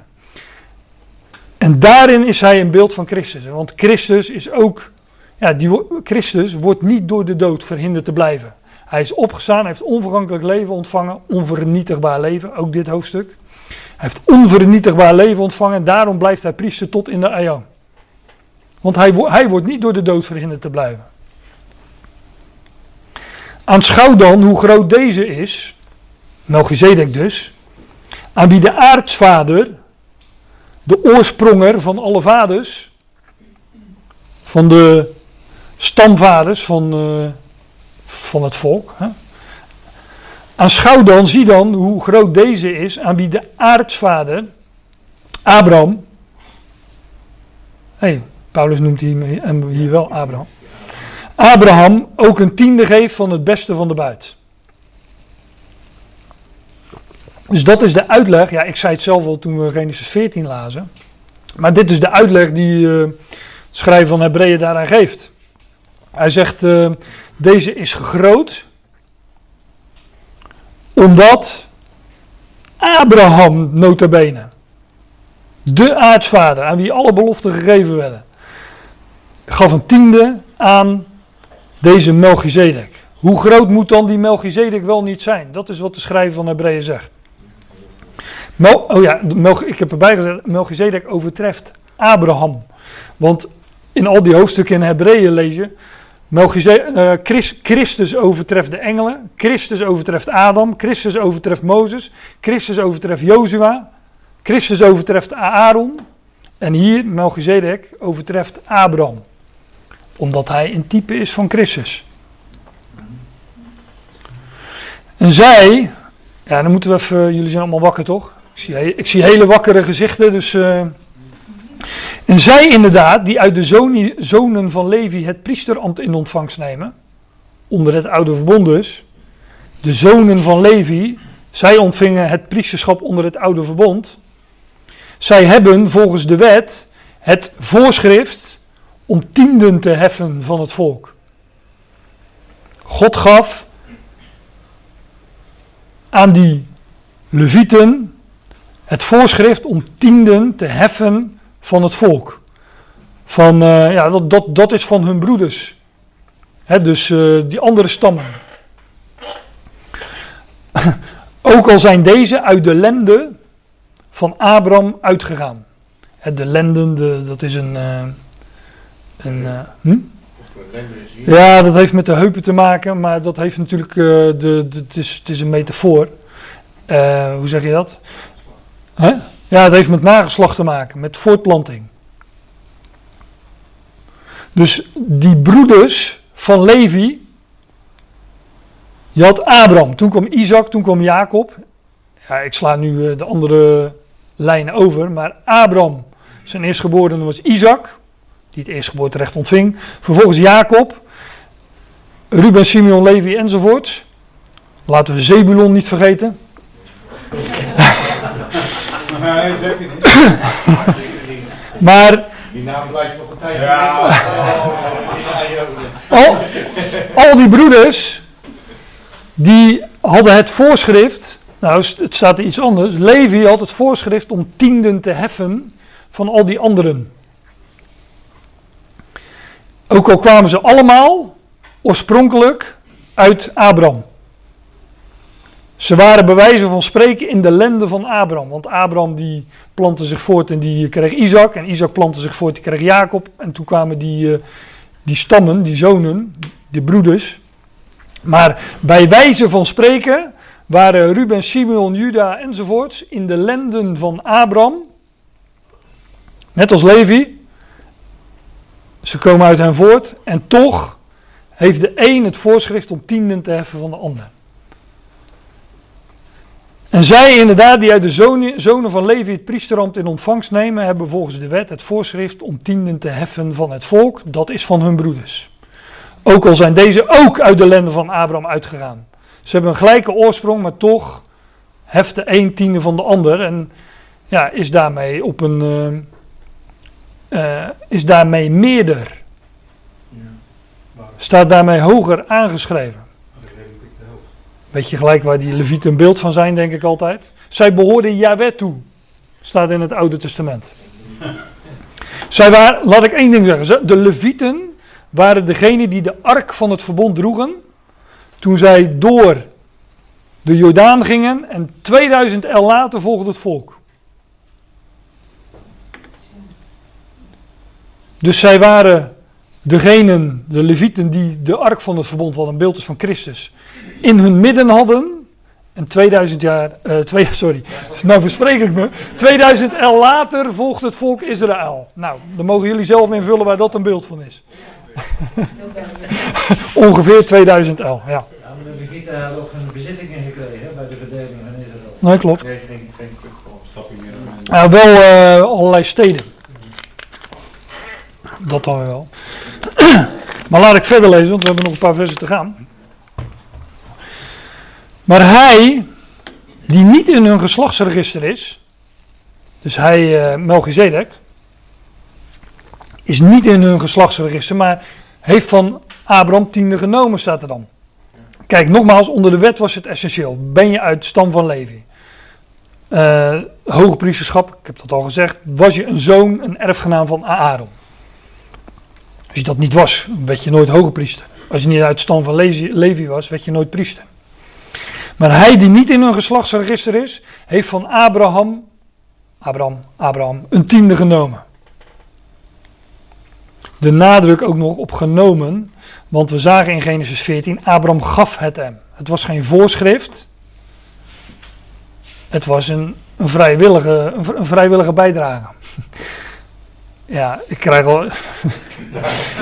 En daarin is hij een beeld van Christus. Want Christus is ook, ja, die, Christus wordt niet door de dood verhinderd te blijven. Hij is opgestaan, hij heeft onvergankelijk leven ontvangen, onvernietigbaar leven, ook dit hoofdstuk. Hij heeft onvernietigbaar leven ontvangen en daarom blijft hij priester tot in de aion. Want hij, hij wordt niet door de dood verhinderd te blijven. Aanschouw dan hoe groot deze is, Melchizedek dus, aan wie de aartsvader, de oorspronger van alle vaders, van de stamvaders van, eh, van het volk. Hè? Aanschouw dan, zie dan hoe groot deze is, aan wie de aartsvader, Abraham, hey, Paulus noemt hem hier wel Abraham, Abraham ook een tiende geeft van het beste van de buit. Dus dat is de uitleg. Ja, ik zei het zelf al toen we Genesis 14 lazen. Maar dit is de uitleg die eh, de schrijver van Hebreeën daaraan geeft. Hij zegt, eh, deze is gegroot. Omdat Abraham notabene, de aartsvader, aan wie alle beloften gegeven werden, gaf een tiende aan deze Melchizedek. Hoe groot moet dan die Melchizedek wel niet zijn? Dat is wat de schrijver van Hebreeën zegt. Oh ja, Mel, ik heb erbij gezegd, Melchizedek overtreft Abraham. Want in al die hoofdstukken in Hebreeën lees je, Christ, Christus overtreft de engelen, Christus overtreft Adam, Christus overtreft Mozes, Christus overtreft Jozua, Christus overtreft Aaron. En hier, Melchizedek overtreft Abraham. Omdat hij een type is van Christus. En zij, ja, dan moeten we even, jullie zijn allemaal wakker toch? Ik zie, ik zie hele wakkere gezichten, dus. eh. En zij inderdaad, die uit de zoni- zonen van Levi het priesterambt in ontvangst nemen, onder het oude verbond dus, de zonen van Levi, zij ontvingen het priesterschap onder het oude verbond. Zij hebben volgens de wet het voorschrift om tienden te heffen van het volk. God gaf aan die levieten het voorschrift om tienden te heffen van het volk. Van, eh, ja, dat, dat, dat is van hun broeders. Hè, dus eh, die andere stammen. Ook al zijn deze uit de lende van Abraham uitgegaan. Hè, de lenden, de, dat is een. eh, een hm? Ja, dat heeft met de heupen te maken, maar dat heeft natuurlijk, de, het, is, het is een metafoor. Hoe zeg je dat? Ja, het heeft met nageslacht te maken, met voortplanting. Dus die broeders van Levi, je had Abraham, toen kwam Isaac, toen kwam Jacob. Ja, ik sla nu eh, de andere lijnen over. Maar Abraham, zijn eerstgeborene was Isaac, die het eerstgeboorterecht ontving. Vervolgens Jacob, Ruben, Simeon, Levi enzovoorts. Laten we Zebulon niet vergeten. Nee, zeker niet. Maar Die naam blijft nog een tijd. Ja. al, al die broeders, die hadden het voorschrift. Nou, het staat er iets anders. Levi had het voorschrift om tienden te heffen van al die anderen. Ook al kwamen ze allemaal oorspronkelijk uit Abraham. Ze waren bij wijze van spreken in de lende van Abraham. Want Abraham die plantte zich voort en die kreeg Isaac. En Isaac plantte zich voort, die kreeg Jacob. En toen kwamen die, eh, die stammen, die zonen, die broeders. Maar bij wijze van spreken waren Ruben, Simeon, Juda enzovoorts in de lenden van Abraham. Net als Levi. Ze komen uit hen voort. En toch heeft de een het voorschrift om tienden te heffen van de ander. En zij inderdaad, die uit de zonen, van Levi het priesterambt in ontvangst nemen, hebben volgens de wet het voorschrift om tienden te heffen van het volk. Dat is van hun broeders. Ook al zijn deze ook uit de lenden van Abraham uitgegaan. Ze hebben een gelijke oorsprong, maar toch heft de een tiende van de ander. En ja, is daarmee op een. eh, eh, is daarmee meerder. Staat daarmee hoger aangeschreven. Weet je gelijk waar die levieten een beeld van zijn, denk ik altijd. Zij behoorden Yahweh toe. Staat in het Oude Testament. Zij waren, laat ik één ding zeggen. Ze- De levieten waren degene die de ark van het verbond droegen. Toen zij door de Jordaan gingen. En 2000 el later volgde het volk. Dus zij waren degenen, de levieten, die de ark van het verbond, wat een beeld is van Christus, in hun midden hadden. En 2000 jaar, eh, twee, sorry, nou verspreek ik me. 2000 el later volgt het volk Israël. Nou, dan mogen jullie zelf invullen waar dat een beeld van is. Ongeveer 2000 el, ja. Ja, maar de Levieten hadden ook hun bezittingen gekregen bij de verdeling van Israël. Nee, klopt. Nee, geen, geen Stap je meer aan. Ja, wel eh, allerlei steden. Dat dan wel. Maar laat ik verder lezen, want we hebben nog een paar versen te gaan. Maar hij, die niet in hun geslachtsregister is, dus hij, eh Melchizedek, is niet in hun geslachtsregister, maar heeft van Abraham tiende genomen, staat er dan. Kijk, nogmaals, onder de wet was het essentieel. Ben je uit stam van Levi? Eh hoge priesterschap, ik heb dat al gezegd, was je een zoon, een erfgenaam van Aaron. Als je dat niet was, werd je nooit hoge priester. Als je niet uit stam van Levi, was, werd je nooit priester. Maar hij die niet in een geslachtsregister is, heeft van Abraham, Abraham, Abraham, een tiende genomen. De nadruk ook nog op genomen, want we zagen in Genesis 14, Abraham gaf het hem. Het was geen voorschrift, het was een, een, vrijwillige, een, vri- een vrijwillige bijdrage. Ja, ik krijg al.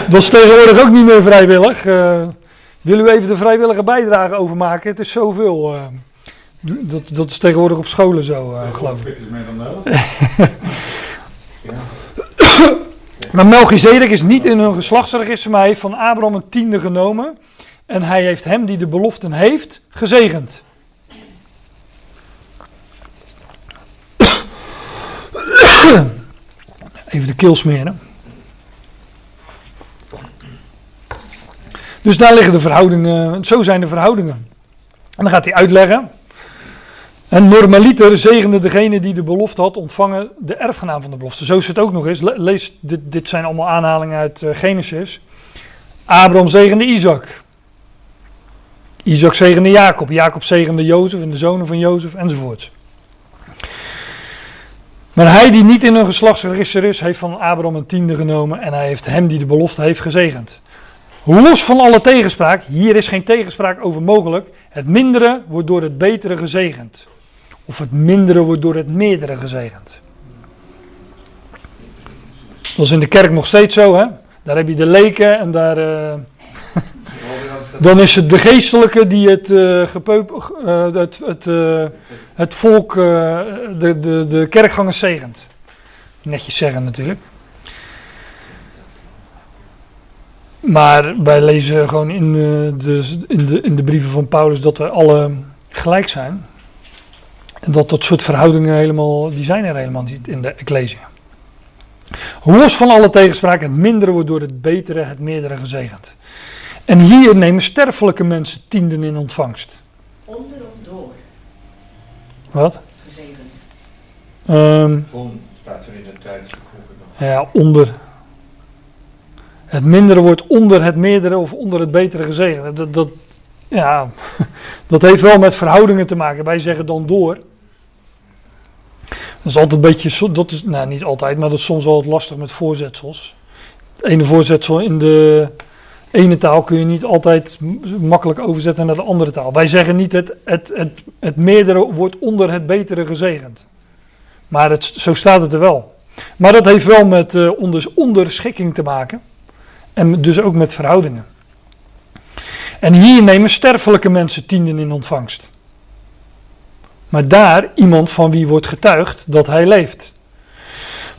dat is tegenwoordig ook niet meer vrijwillig. Eh wil u even de vrijwillige bijdrage overmaken? Het is zoveel. eh. Dat, dat is tegenwoordig op scholen zo, eh, geloof ik. Meer dan nodig? Maar Melchizedek is niet in hun geslachtsregister, maar hij heeft van Abraham een tiende genomen. En hij heeft hem die de beloften heeft, gezegend. Even de keel smeren. Dus daar liggen de verhoudingen, zo zijn de verhoudingen. En dan gaat hij uitleggen. En normaliter zegende degene die de belofte had ontvangen de erfgenaam van de belofte. Zo is het ook nog eens. Le- Lees, dit, dit zijn allemaal aanhalingen uit eh, Genesis. Abraham zegende Isaac. Isaac zegende Jacob. Jacob zegende Jozef en de zonen van Jozef enzovoort. Maar hij die niet in een geslachtsregister is, heeft van Abraham een tiende genomen en hij heeft hem die de belofte heeft gezegend. Los van alle tegenspraak, hier is geen tegenspraak over mogelijk. Het mindere wordt door het betere gezegend. Of het mindere wordt door het meerdere gezegend. Dat is in de kerk nog steeds zo, hè? Daar heb je de leken en daar. eh, dan is het de geestelijke die het, eh gepeupel- eh, het, het, eh, het volk, de, de, de kerkgangers zegent. Netjes zeggen natuurlijk. Maar wij lezen gewoon in, de, in, de, in de brieven van Paulus dat wij alle gelijk zijn. En dat dat soort verhoudingen helemaal, die zijn er helemaal niet in de Ecclesia. Los van alle tegenspraak, het mindere wordt door het betere, het meerdere gezegend. En hier nemen sterfelijke mensen tienden in ontvangst. Onder of door Wat? gezegend. Ehm, Von staat er in het Duitse boeken nog. ja, onder. Het mindere wordt onder het meerdere of onder het betere gezegend. Dat, dat, ja, dat heeft wel met verhoudingen te maken. Wij zeggen dan door. Dat is altijd een beetje, zo- dat is, nou niet altijd, maar dat is soms wel wat lastig met voorzetsels. Het ene voorzetsel in de ene taal kun je niet altijd makkelijk overzetten naar de andere taal. Wij zeggen niet het, het, het, het meerdere wordt onder het betere gezegend. Maar het, zo staat het er wel. Maar dat heeft wel met eh, onder, onderschikking te maken. En dus ook met verhoudingen. En hier nemen sterfelijke mensen tienden in ontvangst. Maar daar iemand van wie wordt getuigd dat hij leeft.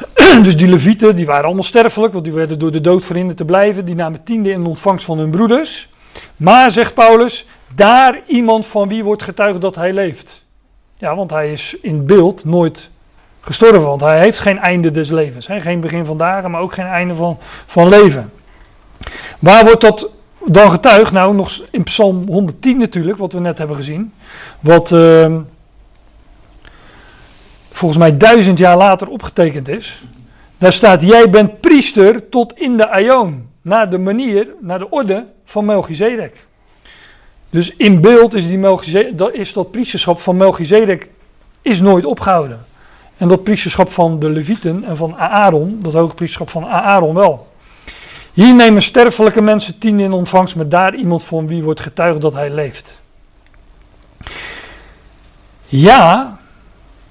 Dus die levieten, die waren allemaal sterfelijk, want die werden door de dood verhinderd te blijven. Die namen tiende in ontvangst van hun broeders. Maar, zegt Paulus, daar iemand van wie wordt getuigd dat hij leeft. Ja, want hij is in beeld nooit gestorven, want hij heeft geen einde des levens. Hè? Geen begin van dagen, maar ook geen einde van, van leven. Waar wordt dat dan getuigd? Nou, nog in Psalm 110 natuurlijk, wat we net hebben gezien. Wat ehm, volgens mij duizend jaar later opgetekend is. Daar staat, jij bent priester tot in de aion. Naar de manier, naar de orde van Melchizedek. Dus in beeld is, die Melchizedek, dat, is dat priesterschap van Melchizedek is nooit opgehouden. En dat priesterschap van de Levieten en van Aaron, dat hoge priesterschap van Aaron wel. Hier nemen sterfelijke mensen tien in ontvangst, maar daar iemand van wie wordt getuigd dat hij leeft. Ja,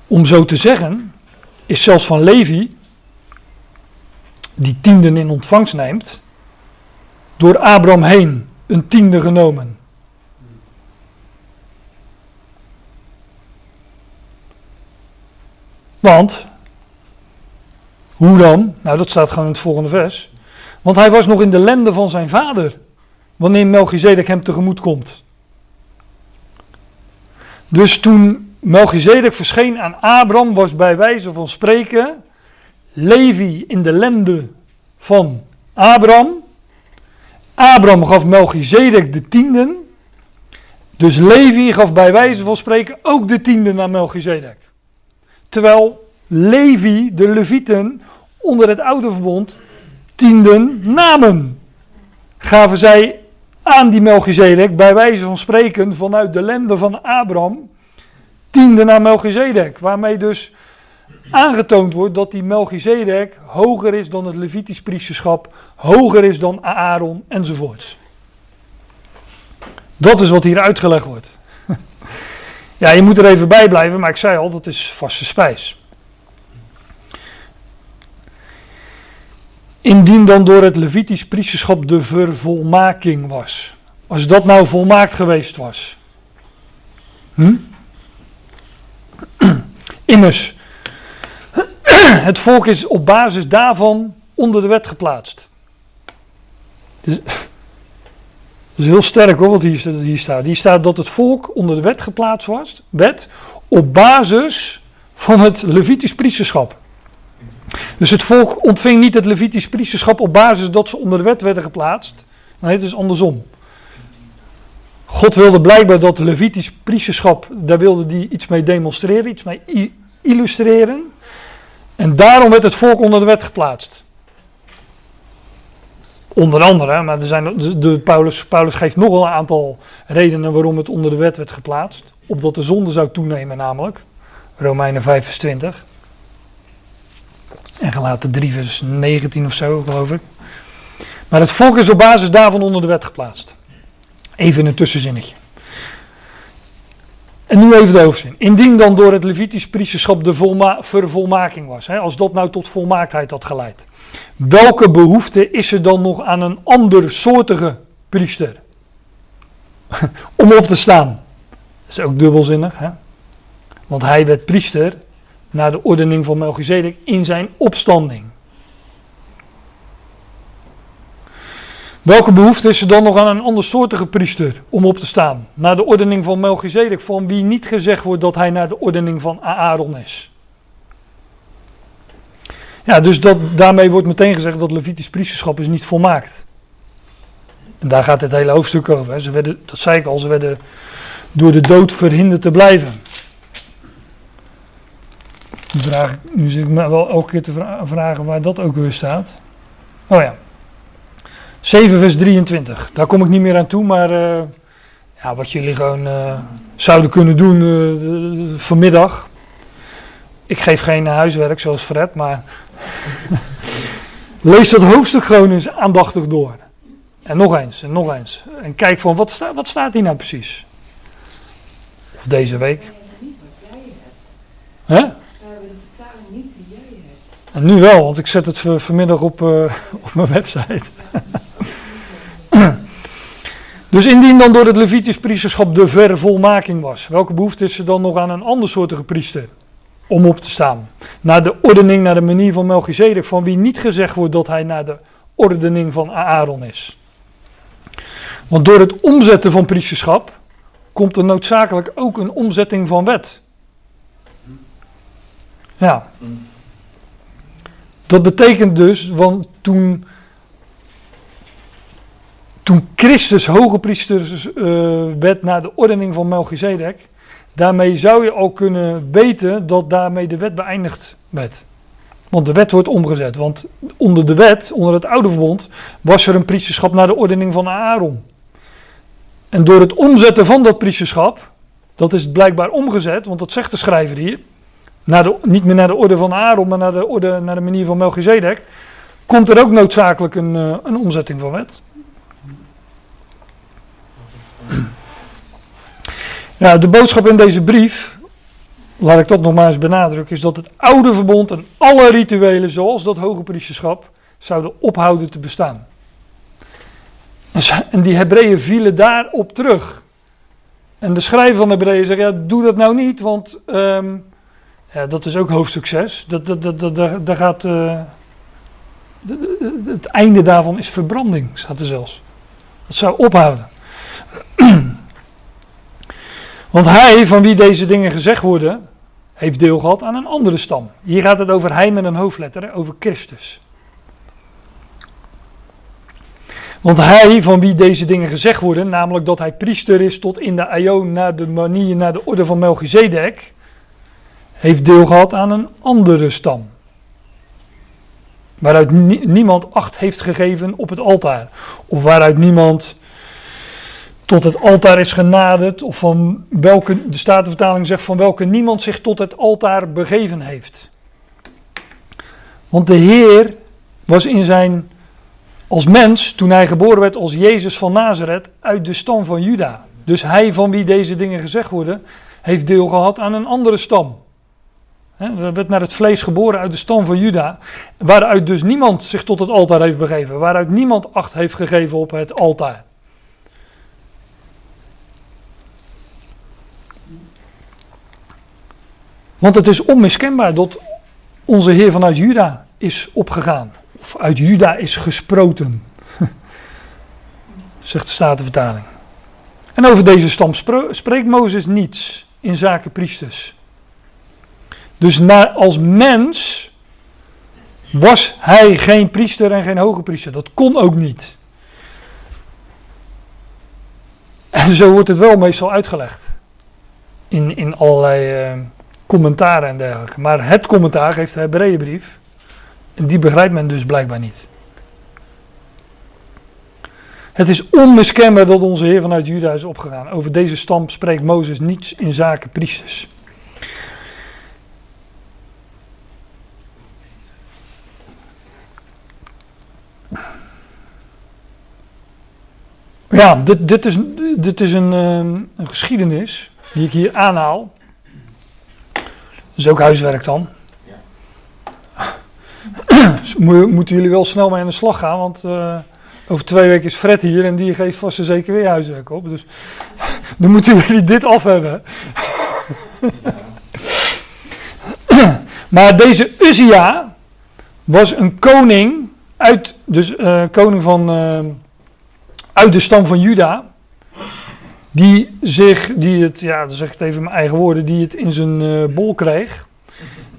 om zo te zeggen, is zelfs van Levi, die tienden in ontvangst neemt, door Abraham heen een tiende genomen. Want, hoe dan? Nou, dat staat gewoon in het volgende vers. Want hij was nog in de lende van zijn vader, wanneer Melchizedek hem tegemoet komt. Dus toen Melchizedek verscheen aan Abraham, was bij wijze van spreken Levi in de lende van Abraham. Abraham gaf Melchizedek de tienden. Dus Levi gaf bij wijze van spreken ook de tienden aan Melchizedek. Terwijl Levi, de Levieten, onder het oude verbond tienden namen. Gaven zij aan die Melchizedek, bij wijze van spreken, vanuit de lende van Abraham, tienden naar Melchizedek. Waarmee dus aangetoond wordt dat die Melchizedek hoger is dan het Levitisch priesterschap, hoger is dan Aaron enzovoorts. Dat is wat hier uitgelegd wordt. Ja, je moet er even bij blijven, maar ik zei al, dat is vaste spijs. Indien dan door het Levitisch priesterschap de vervolmaking was. Als dat nou volmaakt geweest was. Hm? Immers, het volk is op basis daarvan onder de wet geplaatst. Dus, dat is heel sterk hoor, wat hier, staat. Hier staat dat het volk onder de wet geplaatst was, wet, op basis van het Levitisch priesterschap. Dus het volk ontving niet het Levitisch priesterschap op basis dat ze onder de wet werden geplaatst. Nee, het is andersom. God wilde blijkbaar dat Levitisch priesterschap, daar wilde hij iets mee demonstreren, iets mee illustreren. En daarom werd het volk onder de wet geplaatst. Onder andere, maar er zijn, de, de Paulus, Paulus geeft nog een aantal redenen waarom het onder de wet werd geplaatst. Opdat de zonde zou toenemen namelijk. Romeinen 5 vers 20. En gelaten 3 vers 19 of zo, geloof ik. Maar het volk is op basis daarvan onder de wet geplaatst. Even een tussenzinnetje. En nu even de hoofdzin. Indien dan door het Levitisch priesterschap de volma vervolmaking was, hè, als dat nou tot volmaaktheid had geleid. Welke behoefte is er dan nog aan een ander soortige priester? om op te staan. Dat is ook dubbelzinnig, hè? Want hij werd priester naar de ordening van Melchizedek in zijn opstanding. Welke behoefte is er dan nog aan een andersoortige priester om op te staan? Naar de ordening van Melchizedek, van wie niet gezegd wordt dat hij naar de ordening van Aaron is. Ja, dus dat, daarmee wordt meteen gezegd dat Levitisch priesterschap is niet volmaakt. En daar gaat het hele hoofdstuk over. Hè. Ze werden, dat zei ik al, ze werden door de dood verhinderd te blijven. Nu, vraag, nu zit ik me wel elke keer te vra- vragen waar dat ook weer staat. Oh ja. 7 vers 23. Daar kom ik niet meer aan toe, maar eh, ja, wat jullie gewoon eh, zouden kunnen doen eh, vanmiddag. Ik geef geen huiswerk zoals Fred, maar lees dat hoofdstuk gewoon eens aandachtig door. En nog eens, en nog eens. En kijk van, wat, wat staat hier nou precies? Of deze week. Hè? Hebt. En nu wel, want ik zet het vanmiddag op, op mijn website. Dus indien dan door het Levitisch priesterschap de vervolmaking was, welke behoefte is er dan nog aan een andersoortige priester om op te staan? Naar de ordening, naar de manier van Melchizedek, van wie niet gezegd wordt dat hij naar de ordening van Aaron is. Want door het omzetten van priesterschap komt er noodzakelijk ook een omzetting van wet. Ja. Dat betekent dus, want toen, toen Christus hoge priester eh, werd naar de ordening van Melchizedek, daarmee zou je al kunnen weten dat daarmee de wet beëindigd werd. Want de wet wordt omgezet, want onder de wet, onder het oude verbond, was er een priesterschap naar de ordening van Aaron. En door het omzetten van dat priesterschap, dat is blijkbaar omgezet, want dat zegt de schrijver hier, naar niet meer naar de orde van Aaron, maar naar de, orde, naar de manier van Melchizedek, komt er ook noodzakelijk een, eh, een omzetting van wet. Ja, de boodschap in deze brief, laat ik dat nog maar eens benadrukken, is dat het oude verbond en alle rituelen, zoals dat hoge priesterschap, zouden ophouden te bestaan. En ze- En die Hebreeën vielen daarop terug. En de schrijver van de Hebreeën zegt, ja, doe dat nou niet, want ehm, ja, dat is ook hoofdsucces. Dat, dat, dat, gaat, eh, het einde daarvan is verbranding, staat er zelfs. Dat zou ophouden. Want hij, van wie deze dingen gezegd worden, heeft deel gehad aan een andere stam. Hier gaat het over hij met een hoofdletter, over Christus. Want hij, van wie deze dingen gezegd worden, namelijk dat hij priester is tot in de aion naar de manier, naar de orde van Melchizedek, heeft deel gehad aan een andere stam. Waaruit nie- niemand acht heeft gegeven op het altaar. Of waaruit niemand tot het altaar is genaderd. Of van welke, de Statenvertaling zegt van welke niemand zich tot het altaar begeven heeft. Want de Heer was in zijn, als mens, toen hij geboren werd als Jezus van Nazareth, uit de stam van Juda. Dus hij van wie deze dingen gezegd worden, heeft deel gehad aan een andere stam. Hij werd naar het vlees geboren uit de stam van Juda. Waaruit dus niemand zich tot het altaar heeft begeven. Waaruit niemand acht heeft gegeven op het altaar. Want het is onmiskenbaar dat onze Heer vanuit Juda is opgegaan. Of uit Juda is gesproten. Zegt de Statenvertaling. En over deze stam spreekt Mozes niets in zaken priesters. Dus na, als mens was hij geen priester en geen hoge priester. Dat kon ook niet. En zo wordt het wel meestal uitgelegd. In, in allerlei eh, commentaren en dergelijke. Maar het commentaar geeft de. En die begrijpt men dus blijkbaar niet. Het is onmiskenbaar dat onze Heer vanuit Juda is opgegaan. Over deze stam spreekt Mozes niets in zaken priesters. Ja, dit, dit is, dit is een, ehm, een geschiedenis die ik hier aanhaal. Dat is ook huiswerk dan. Dus mo- moeten jullie wel snel mee aan de slag gaan, want eh, over twee weken is Fred hier en die geeft vast en zeker weer huiswerk op. Dus dan moeten jullie dit af hebben. maar deze Uzia was een koning uit, dus eh, koning van, eh, uit de stam van Juda. Die zich, die het, ja, dan zeg ik het even in mijn eigen woorden, die het in zijn eh, bol kreeg.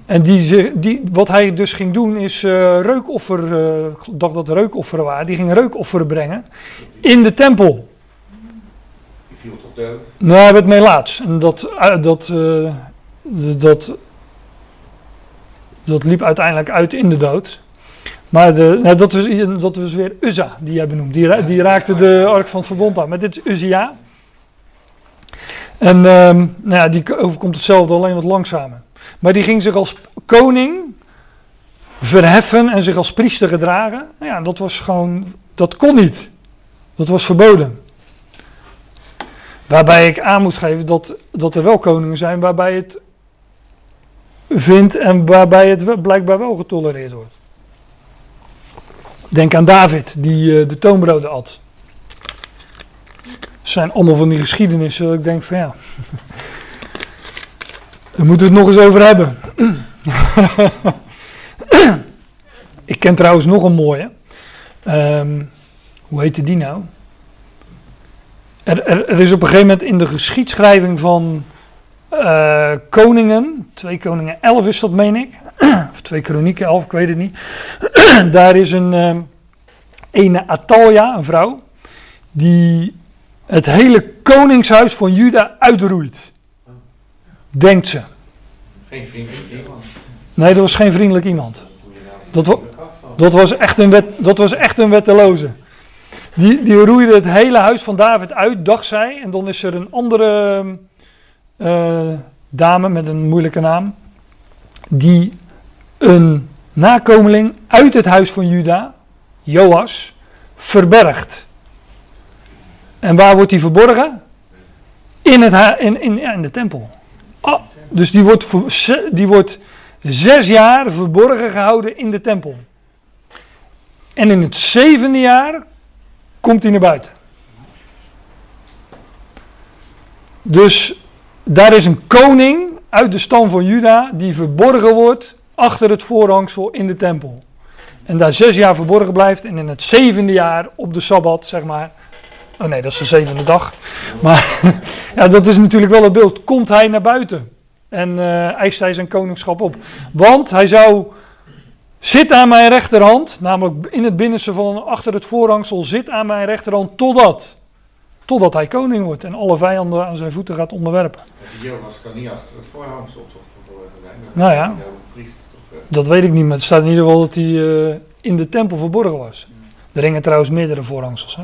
En die, zich- die, wat hij dus ging doen is eh, reukoffer, eh, ik dacht dat het reukofferen waren, die ging reukofferen brengen in de tempel. Die viel toch dood? Nou, hij werd melaats. En dat, dat, dat, dat liep uiteindelijk uit in de dood. Maar de, nou, dat, was, dat was weer Uzza, die jij benoemt. Die, die raakte de Ark van het Verbond aan. Maar dit is Uzia. En ehm, nou ja, die overkomt hetzelfde, alleen wat langzamer. Maar die ging zich als koning verheffen en zich als priester gedragen. Nou ja, dat was gewoon, dat kon niet. Dat was verboden. Waarbij ik aan moet geven dat, dat er wel koningen zijn waarbij het vindt en waarbij het blijkbaar wel getolereerd wordt. Denk aan David, die eh, de toonbroden at. Zijn allemaal van die geschiedenissen dat ik denk van ja. Daar moeten we het nog eens over hebben. ik ken trouwens nog een mooie. Ehm, hoe heette die nou? Er, er, is op een gegeven moment in de geschiedschrijving van eh, Koningen, 2 Koningen 11 is dat, meen ik. of 2 Kronieken 11, ik weet het niet. Daar is een ehm, ene Atalia, een vrouw, die het hele koningshuis van Juda uitroeit. Denkt ze. Geen vriendelijk iemand. Nee, dat was geen vriendelijk iemand. Dat wa-. Dat was echt een, wet, dat was echt een wetteloze. Die, die roeide het hele huis van David uit, dacht zij. En dan is er een andere eh, dame met een moeilijke naam. Die een nakomeling uit het huis van Juda, Joas, verbergt. En waar wordt die verborgen? In, het, in, in, in de tempel. Ah, dus die wordt, die wordt zes jaar verborgen gehouden in de tempel. En in het zevende jaar komt hij naar buiten. Dus daar is een koning uit de stam van Juda die verborgen wordt achter het voorhangsel in de tempel. En daar zes jaar verborgen blijft en in het zevende jaar op de Sabbat, zeg maar. Oh nee, dat is de zevende dag. Maar ja, dat is natuurlijk wel het beeld. Komt hij naar buiten en eh, eist hij zijn koningschap op. Want hij zou Zit aan mijn rechterhand, namelijk in het binnenste van achter het voorhangsel, zit aan mijn rechterhand totdat. Totdat hij koning wordt en alle vijanden aan zijn voeten gaat onderwerpen. Jonas kan niet achter het voorhangsel toch verborgen zijn. Nou ja. Eh, Dat weet ik niet, maar het staat in ieder geval dat hij eh, in de tempel verborgen was. Er ringen trouwens meerdere voorhangsels. Hè?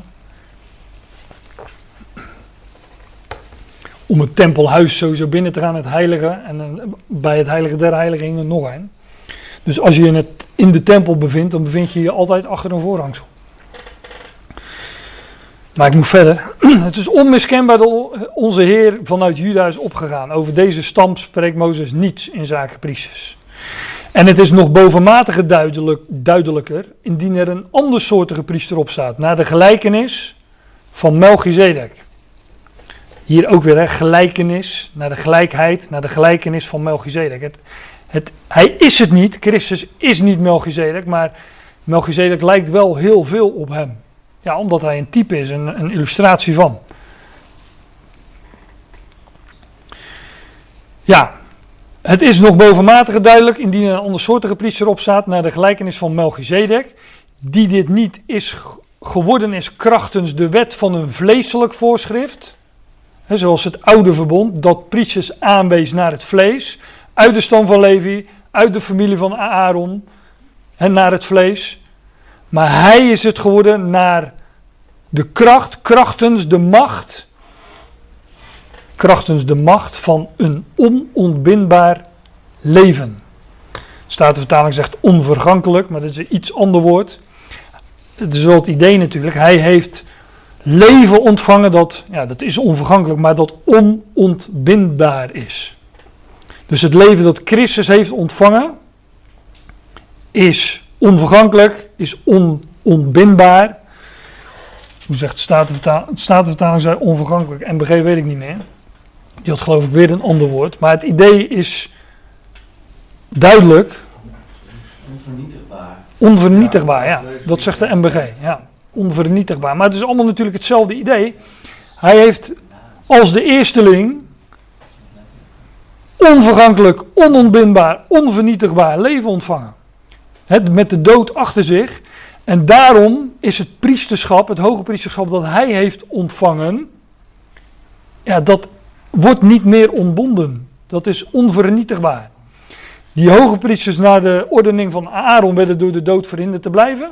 Om het tempelhuis sowieso binnen te gaan, het heilige. En eh, bij het heilige der heiligen nog een. Dus als je het, in de tempel bevindt, dan bevind je je altijd achter een voorhangsel. Maar ik moet verder. Het is onmiskenbaar dat onze Heer vanuit Juda is opgegaan. Over deze stam spreekt Mozes niets in zaken priesters. En het is nog bovenmate duidelijk, duidelijker indien er een andersoortige priester op staat, naar de gelijkenis van Melchizedek. Hier ook weer gelijkenis, naar de gelijkheid, naar de gelijkenis van Melchizedek. Het, het, hij is het niet, Christus is niet Melchizedek, maar Melchizedek lijkt wel heel veel op hem. Ja, omdat hij een type is, een, een illustratie van. Ja, het is nog bovenmate duidelijk indien een andersoortige priester op staat naar de gelijkenis van Melchizedek, die dit niet is geworden is krachtens de wet van een vleeselijk voorschrift, zoals het oude verbond, dat priesters aanwees naar het vlees, uit de stam van Levi, uit de familie van Aaron, en naar het vlees. Maar hij is het geworden naar de kracht, krachtens de macht, krachtens de macht van een onontbindbaar leven. Statenvertaling zegt onvergankelijk, maar dat is een iets ander woord. Het is wel het idee natuurlijk. Hij heeft leven ontvangen dat, ja, dat is onvergankelijk, maar dat onontbindbaar is. Dus het leven dat Christus heeft ontvangen is onvergankelijk, is onontbindbaar. Hoe zegt Statenvertaling? Statenvertaling zei onvergankelijk. MBG weet ik niet meer. Die had geloof ik weer een ander woord. Maar het idee is duidelijk Onvernietigbaar. onvernietigbaar. Ja, dat zegt de MBG. Ja, onvernietigbaar. Maar het is allemaal natuurlijk hetzelfde idee. Hij heeft als de eersteling onvergankelijk, onontbindbaar, onvernietigbaar leven ontvangen. Het, met de dood achter zich. En daarom is het priesterschap, het hoge priesterschap dat hij heeft ontvangen, ja, dat wordt niet meer ontbonden. Dat is onvernietigbaar. Die hoge priesters na de ordening van Aaron werden door de dood verhinderd te blijven.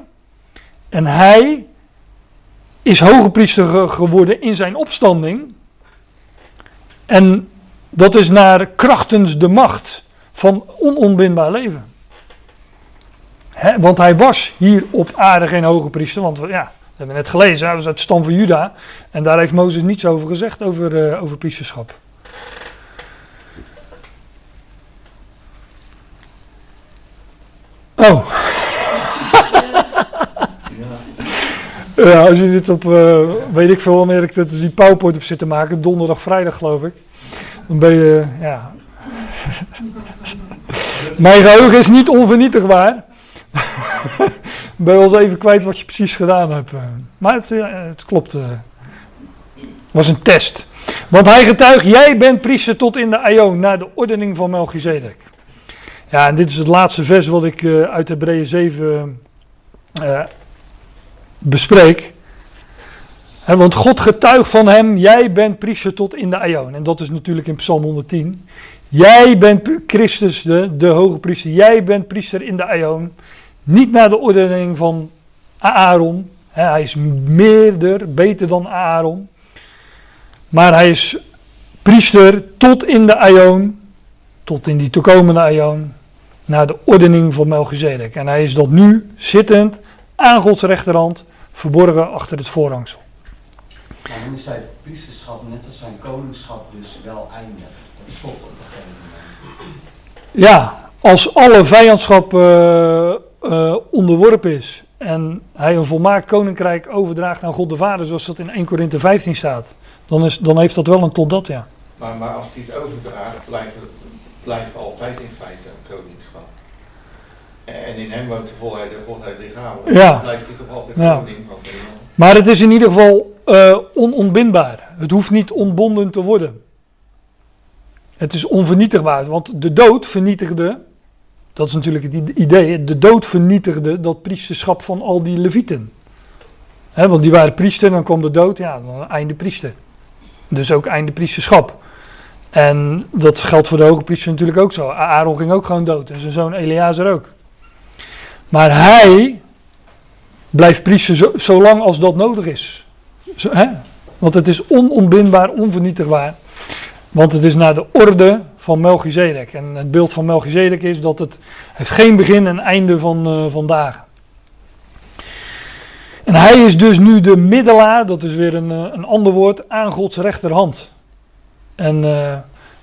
En hij is hoge priester ge- geworden in zijn opstanding. En dat is naar krachtens de macht van onontbindbaar leven. Want hij was hier op aarde geen hoge priester. Want we, ja, we hebben net gelezen, hij was uit de stam van Juda. En daar heeft Mozes niets over gezegd, over, eh, over priesterschap. Oh, Ja. als je dit op, eh, weet ik veel wanneer ik dat, die PowerPoint op zit te maken, donderdag, vrijdag geloof ik. Dan ben je, ja. Mijn geheugen is niet onvernietigbaar. ben je wel eens even kwijt wat je precies gedaan hebt. eh. Maar het, eh, het klopt. eh. was een test. Want hij getuigt, jij bent priester tot in de aion, naar de ordening van Melchizedek. Ja, en dit is het laatste vers wat ik uit Hebreeën 7 eh, bespreek. Want God getuigt van hem, jij bent priester tot in de aion. En dat is natuurlijk in Psalm 110. Jij bent Christus, de, de hoge priester. Jij bent priester in de aion. Niet naar de ordening van Aaron. Hij is meerder, beter dan Aaron. Maar hij is priester tot in de aion. Tot in die toekomende aion. Naar de ordening van Melchizedek. En hij is dat nu zittend aan Gods rechterhand. Verborgen achter het voorhangsel. Maar dan is zijn priesterschap, net als zijn koningschap, dus wel eindig. Dat stopt op een gegeven moment. Ja, als alle vijandschap eh, eh, onderworpen is en hij een volmaakt koninkrijk overdraagt aan God de Vader, zoals dat in 1 Korinthe 15 staat, dan, is, dan heeft dat wel een totdat, ja. Maar, maar als hij het overdraagt, blijft het blijft altijd in feite een koningschap. En in hem woont de volheid en godheid lichamelijk. Ja. Blijft hij toch altijd Ja. Maar het is in ieder geval eh, onontbindbaar. Het hoeft niet ontbonden te worden. Het is onvernietigbaar, want de dood vernietigde, dat is natuurlijk het idee, de dood vernietigde dat priesterschap van al die levieten. Want die waren priester dan kwam de dood, ja, dan einde priester. Dus ook einde priesterschap. En dat geldt voor de hoge priester natuurlijk ook zo. Aaron ging ook gewoon dood en zijn zoon Eleazar ook. Maar hij blijft priester zo, zolang als dat nodig is. Zo, hè? Want het is onontbindbaar, onvernietigbaar. Want het is naar de orde van Melchizedek. En het beeld van Melchizedek is dat het heeft geen begin en einde van, eh van dagen. En hij is dus nu de middelaar, dat is weer een, eh, een ander woord, aan Gods rechterhand. En eh,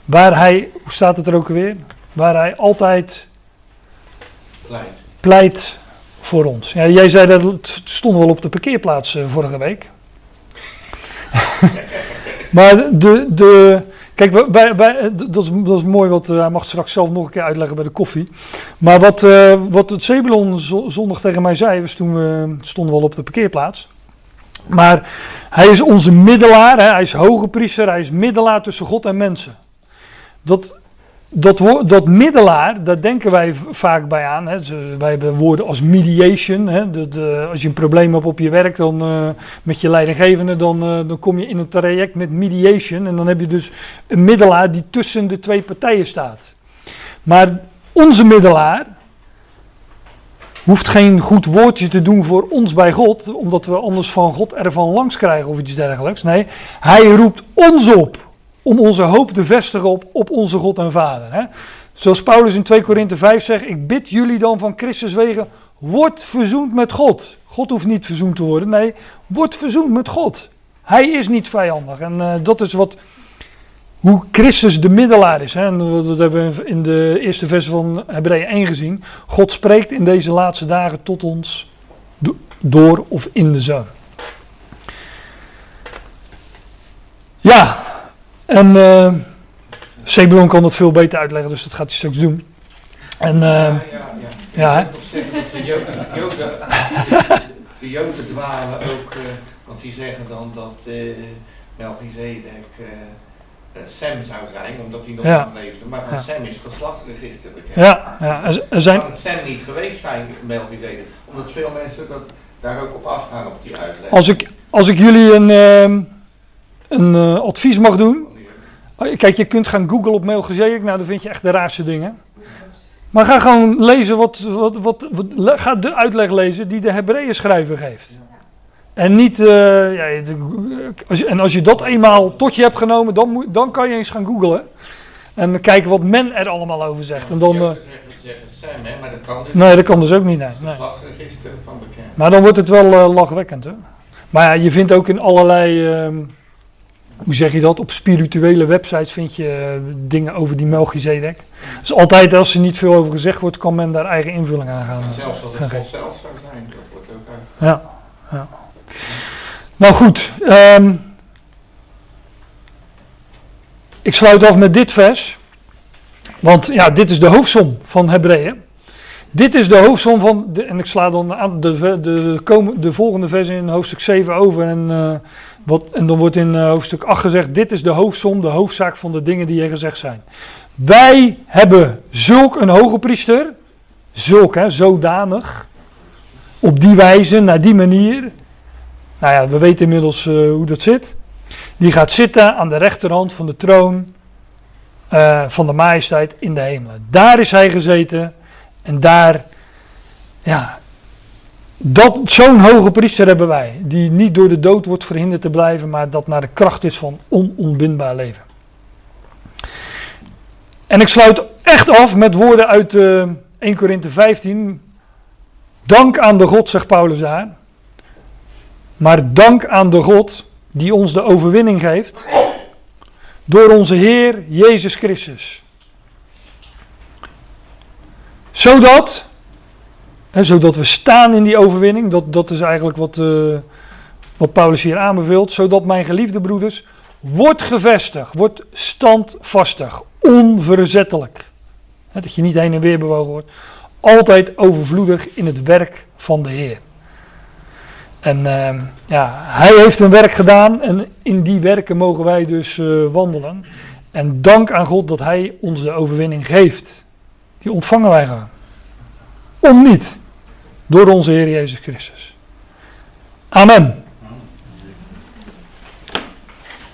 waar hij, hoe staat het er ook weer? Waar hij altijd Pleit. Pleit voor ons. Ja, jij zei dat het stond wel op de parkeerplaats eh, vorige week. maar de, de, kijk, wij- wij, eh, dat, is, dat is mooi, wat eh, hij mag straks zelf nog een keer uitleggen bij de koffie. Maar wat, wat het Zebulon zo- zondag tegen mij zei, was toen we stonden we al op de parkeerplaats. Maar hij is onze middelaar, hè, hij is hoge priester, hij is middelaar tussen God en mensen. Dat, dat, woord, dat middelaar, daar denken wij vaak bij aan. Hè. Wij hebben woorden als mediation. Hè. Dat, als je een probleem hebt op je werk dan, eh, met je leidinggevende, dan, eh, dan kom je in een traject met mediation. En dan heb je dus een middelaar die tussen de twee partijen staat. Maar onze middelaar hoeft geen goed woordje te doen voor ons bij God, omdat we anders van God ervan langs krijgen of iets dergelijks. Nee, hij roept ons op om onze hoop te vestigen op, op onze God en Vader. Hè? Zoals Paulus in 2 Korinthe 5 zegt, ik bid jullie dan van Christus wegen, word verzoend met God. God hoeft niet verzoend te worden, nee, word verzoend met God. Hij is niet vijandig en eh, dat is wat, hoe Christus de middelaar is. Hè? Dat hebben we in de eerste vers van Hebreeën 1 gezien. God spreekt in deze laatste dagen tot ons do- door of in de Zoon. Ja, en eh Sebulon kan dat veel beter uitleggen, dus dat gaat hij straks doen. En eh, ja, ja, zeggen dat de Joden, de Joden, dwalen ook, eh, want die zeggen dan dat eh Melchizedek eh, Sem zou zijn, omdat hij nog Ja. leefde. Maar van Ja. Sem is geslachtsregister bekend. ja, ja, er, zijn, Kan Sem niet geweest zijn, Melchizedek? Omdat veel mensen dat, daar ook op afgaan op die uitleg. als, ik, als ik jullie een, een advies mag doen. Oh, Kijk, je kunt gaan googlen op Melchizedek, nou dan vind je echt de raarste dingen. Maar ga gewoon lezen wat, wat, wat, ga de uitleg lezen die de Hebreeën schrijver geeft. En niet, eh, ja, de- als je, en als je dat eenmaal tot je hebt genomen, dan, moet, dan kan je eens gaan googlen. En kijken wat men er allemaal over zegt. En dan, eh, hè, maar dat kan dus nee, dat kan dus ook niet. Nee, van. Maar dan wordt het wel eh, lachwekkend. Hè? Maar ja, je vindt ook in allerlei, ehm, hoe zeg je dat, op spirituele websites vind je eh, dingen over die Melchizedek. Dus altijd als er niet veel over gezegd wordt, kan men daar eigen invulling aan gaan. Eh, zelfs dat het. God zelf zou zijn, dat wordt ook uit. Ja, ja. Nou goed, ehm, ik sluit af met dit vers. Want ja, dit is de hoofdsom van Hebreeën. Dit is de hoofdsom van, de, en ik sla dan de, de, komen- de volgende vers in hoofdstuk 7 over. En, eh, wat, en dan wordt in eh, hoofdstuk 8 gezegd, dit is de hoofdsom, de hoofdzaak van de dingen die er gezegd zijn. Wij hebben zulk een hoge priester, zulk hè, zodanig, op die wijze, naar die manier. Nou ja, we weten inmiddels eh, hoe dat zit. Die gaat zitten aan de rechterhand van de troon van de majesteit in de hemelen. Daar is hij gezeten en daar, ja, dat, zo'n hoge priester hebben wij. Die niet door de dood wordt verhinderd te blijven, maar dat naar de kracht is van onontbindbaar leven. En ik sluit echt af met woorden uit eh 1 Korinthe 15. Dank aan de God, zegt Paulus daar. Maar dank aan de God die ons de overwinning geeft. Door onze Heer Jezus Christus. Zodat, hè, zodat we staan in die overwinning. Dat, dat is eigenlijk wat, eh, wat Paulus hier aanbeveelt. Zodat mijn geliefde broeders, wordt gevestigd, wordt standvastig, onverzettelijk. Hè, dat je niet heen en weer bewogen wordt altijd overvloedig in het werk van de Heer. En ehm, ja, hij heeft een werk gedaan en in die werken mogen wij dus eh, wandelen. En dank aan God dat hij ons de overwinning geeft. Die ontvangen wij gewoon. Om niet. Door onze Heer Jezus Christus. Amen.